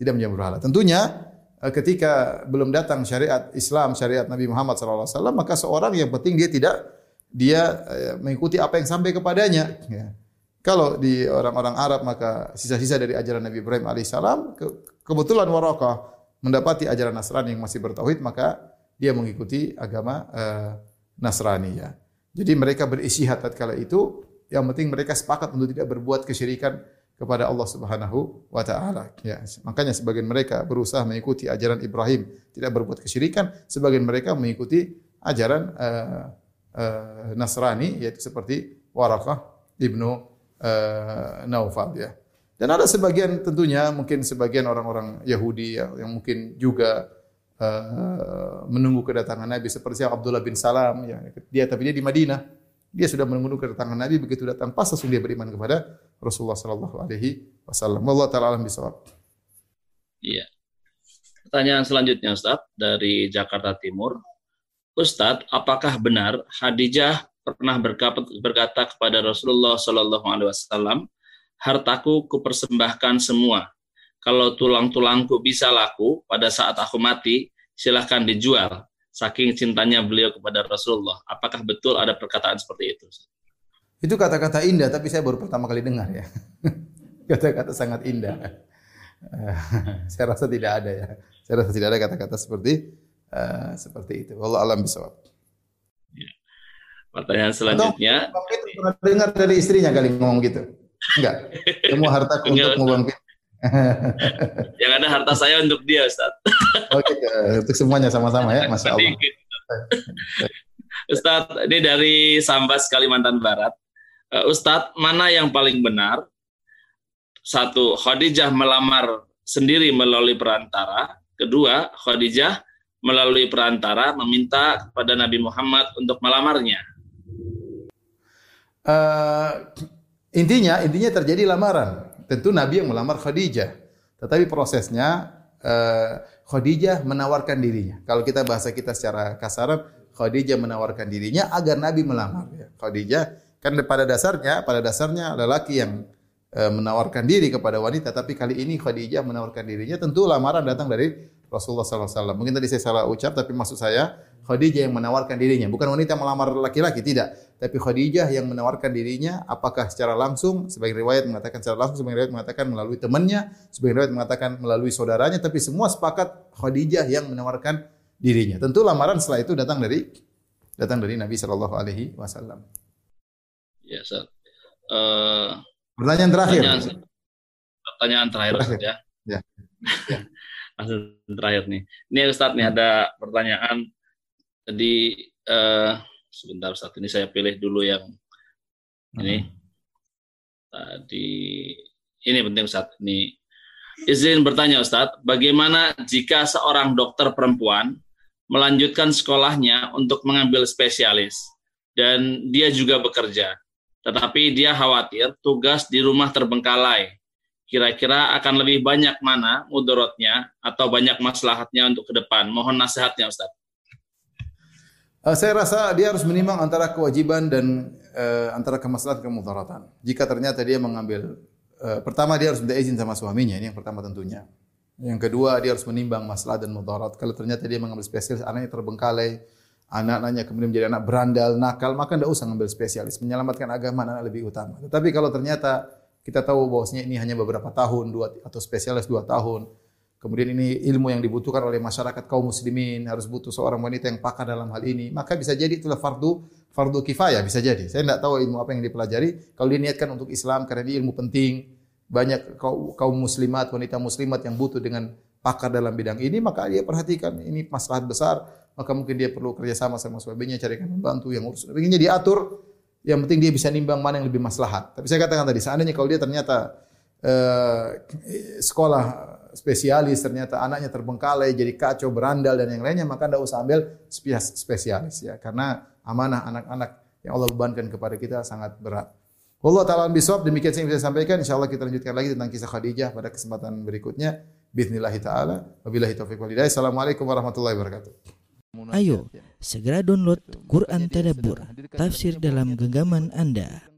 Tidak menyembah berhala. Tentunya eh, ketika belum datang syariat Islam, syariat Nabi Muhammad SAW, maka seorang yang penting dia tidak dia eh, mengikuti apa yang sampai kepadanya. Ya. Kalau di orang-orang Arab maka sisa-sisa dari ajaran Nabi Ibrahim alaihissalam ke, kebetulan Warakah mendapati ajaran Nasrani yang masih bertauhid maka dia mengikuti agama uh, Nasrani ya. Jadi mereka berisihat tatkala itu yang penting mereka sepakat untuk tidak berbuat kesyirikan kepada Allah Subhanahu wa taala. Ya, makanya sebagian mereka berusaha mengikuti ajaran Ibrahim, tidak berbuat kesyirikan, sebagian mereka mengikuti ajaran uh, uh, Nasrani yaitu seperti Warakah ibnu uh, Naufal ya. Dan ada sebagian tentunya mungkin sebagian orang-orang Yahudi ya, yang mungkin juga uh, menunggu kedatangan Nabi seperti Abdullah bin Salam ya dia tapi dia di Madinah dia sudah menunggu kedatangan Nabi begitu datang pas langsung dia beriman kepada Rasulullah sallallahu alaihi wasallam. Allah taala alam. Iya. Pertanyaan selanjutnya Ustaz dari Jakarta Timur. Ustadz, apakah benar Hadijah pernah berkata kepada Rasulullah Shallallahu Alaihi Wasallam, hartaku kupersembahkan semua kalau tulang-tulangku bisa laku pada saat aku mati, silahkan dijual. Saking cintanya beliau kepada Rasulullah. Apakah betul ada perkataan seperti itu? Itu kata-kata indah, tapi saya baru pertama kali dengar ya. <laughs> Kata-kata sangat indah. <laughs> saya rasa tidak ada ya. Saya rasa tidak ada kata-kata seperti uh, seperti itu. Allah alam bisawab. Ya. Pertanyaan selanjutnya. Atau, itu pernah dengar dari istrinya kali ngomong gitu. Enggak. <laughs> Semua hartaku untuk membangkit <laughs> yang ada harta saya untuk dia, Ustaz. Oke, untuk semuanya sama-sama ya, Masya Allah. Ustaz, ini dari Sambas, Kalimantan Barat. Uh, Ustaz, mana yang paling benar? Satu, Khadijah melamar sendiri melalui perantara. Kedua, Khadijah melalui perantara meminta kepada Nabi Muhammad untuk melamarnya. Uh, intinya, intinya terjadi lamaran tentu Nabi yang melamar Khadijah. Tetapi prosesnya uh, Khadijah menawarkan dirinya. Kalau kita bahasa kita secara kasaran, Khadijah menawarkan dirinya agar Nabi melamar. Ya. Khadijah kan pada dasarnya, pada dasarnya lelaki yang uh, menawarkan diri kepada wanita, tapi kali ini Khadijah menawarkan dirinya. Tentu lamaran datang dari Rasulullah SAW. Mungkin tadi saya salah ucap, tapi maksud saya Khadijah yang menawarkan dirinya, bukan wanita melamar laki-laki, tidak. Tapi Khadijah yang menawarkan dirinya, apakah secara langsung, sebagai riwayat mengatakan secara langsung, sebagai riwayat mengatakan melalui temannya, sebagai riwayat mengatakan melalui saudaranya, tapi semua sepakat Khadijah yang menawarkan dirinya. Tentu lamaran setelah itu datang dari datang dari Nabi Shallallahu Alaihi Wasallam. Ya. Uh, pertanyaan terakhir. Pertanyaan, pertanyaan terakhir, terakhir. ya. Ya. <laughs> ya. terakhir nih. Ini Ustaz nih ada pertanyaan jadi uh, sebentar saat ini saya pilih dulu yang ini. Tadi ini penting saat ini. Izin bertanya Ustadz, bagaimana jika seorang dokter perempuan melanjutkan sekolahnya untuk mengambil spesialis dan dia juga bekerja, tetapi dia khawatir tugas di rumah terbengkalai. Kira-kira akan lebih banyak mana mudorotnya atau banyak maslahatnya untuk ke depan? Mohon nasihatnya Ustadz. Uh, saya rasa dia harus menimbang antara kewajiban dan uh, antara kemaslahatan kemudaratan. Jika ternyata dia mengambil uh, pertama dia harus minta izin sama suaminya, ini yang pertama tentunya. Yang kedua dia harus menimbang masalah dan mudarat. Kalau ternyata dia mengambil spesialis, anaknya terbengkalai, anak-anaknya kemudian menjadi anak berandal, nakal, maka tidak usah mengambil spesialis. Menyelamatkan agama anak lebih utama. Tetapi kalau ternyata kita tahu bahwasanya ini hanya beberapa tahun, dua atau spesialis dua tahun, Kemudian ini ilmu yang dibutuhkan oleh masyarakat kaum muslimin, harus butuh seorang wanita yang pakar dalam hal ini. Maka bisa jadi itulah fardu fardu kifayah bisa jadi. Saya tidak tahu ilmu apa yang dipelajari. Kalau diniatkan untuk Islam karena ini ilmu penting, banyak kaum muslimat, wanita muslimat yang butuh dengan pakar dalam bidang ini, maka dia perhatikan ini masalah besar, maka mungkin dia perlu kerjasama sama suaminya, carikan membantu yang urus. Begini diatur, yang penting dia bisa nimbang mana yang lebih maslahat. Tapi saya katakan tadi, seandainya kalau dia ternyata uh, sekolah spesialis ternyata anaknya terbengkalai jadi kacau berandal dan yang lainnya maka tidak usah ambil spesialis ya karena amanah anak-anak yang Allah bebankan kepada kita sangat berat. Allah taala bisawab demikian saya bisa sampaikan insyaallah kita lanjutkan lagi tentang kisah Khadijah pada kesempatan berikutnya. Bismillahirrahmanirrahim. Wabillahi taufiq wal hidayah. Assalamualaikum warahmatullahi wabarakatuh. Ayo, segera download Quran Tadabbur, tafsir dalam genggaman Anda.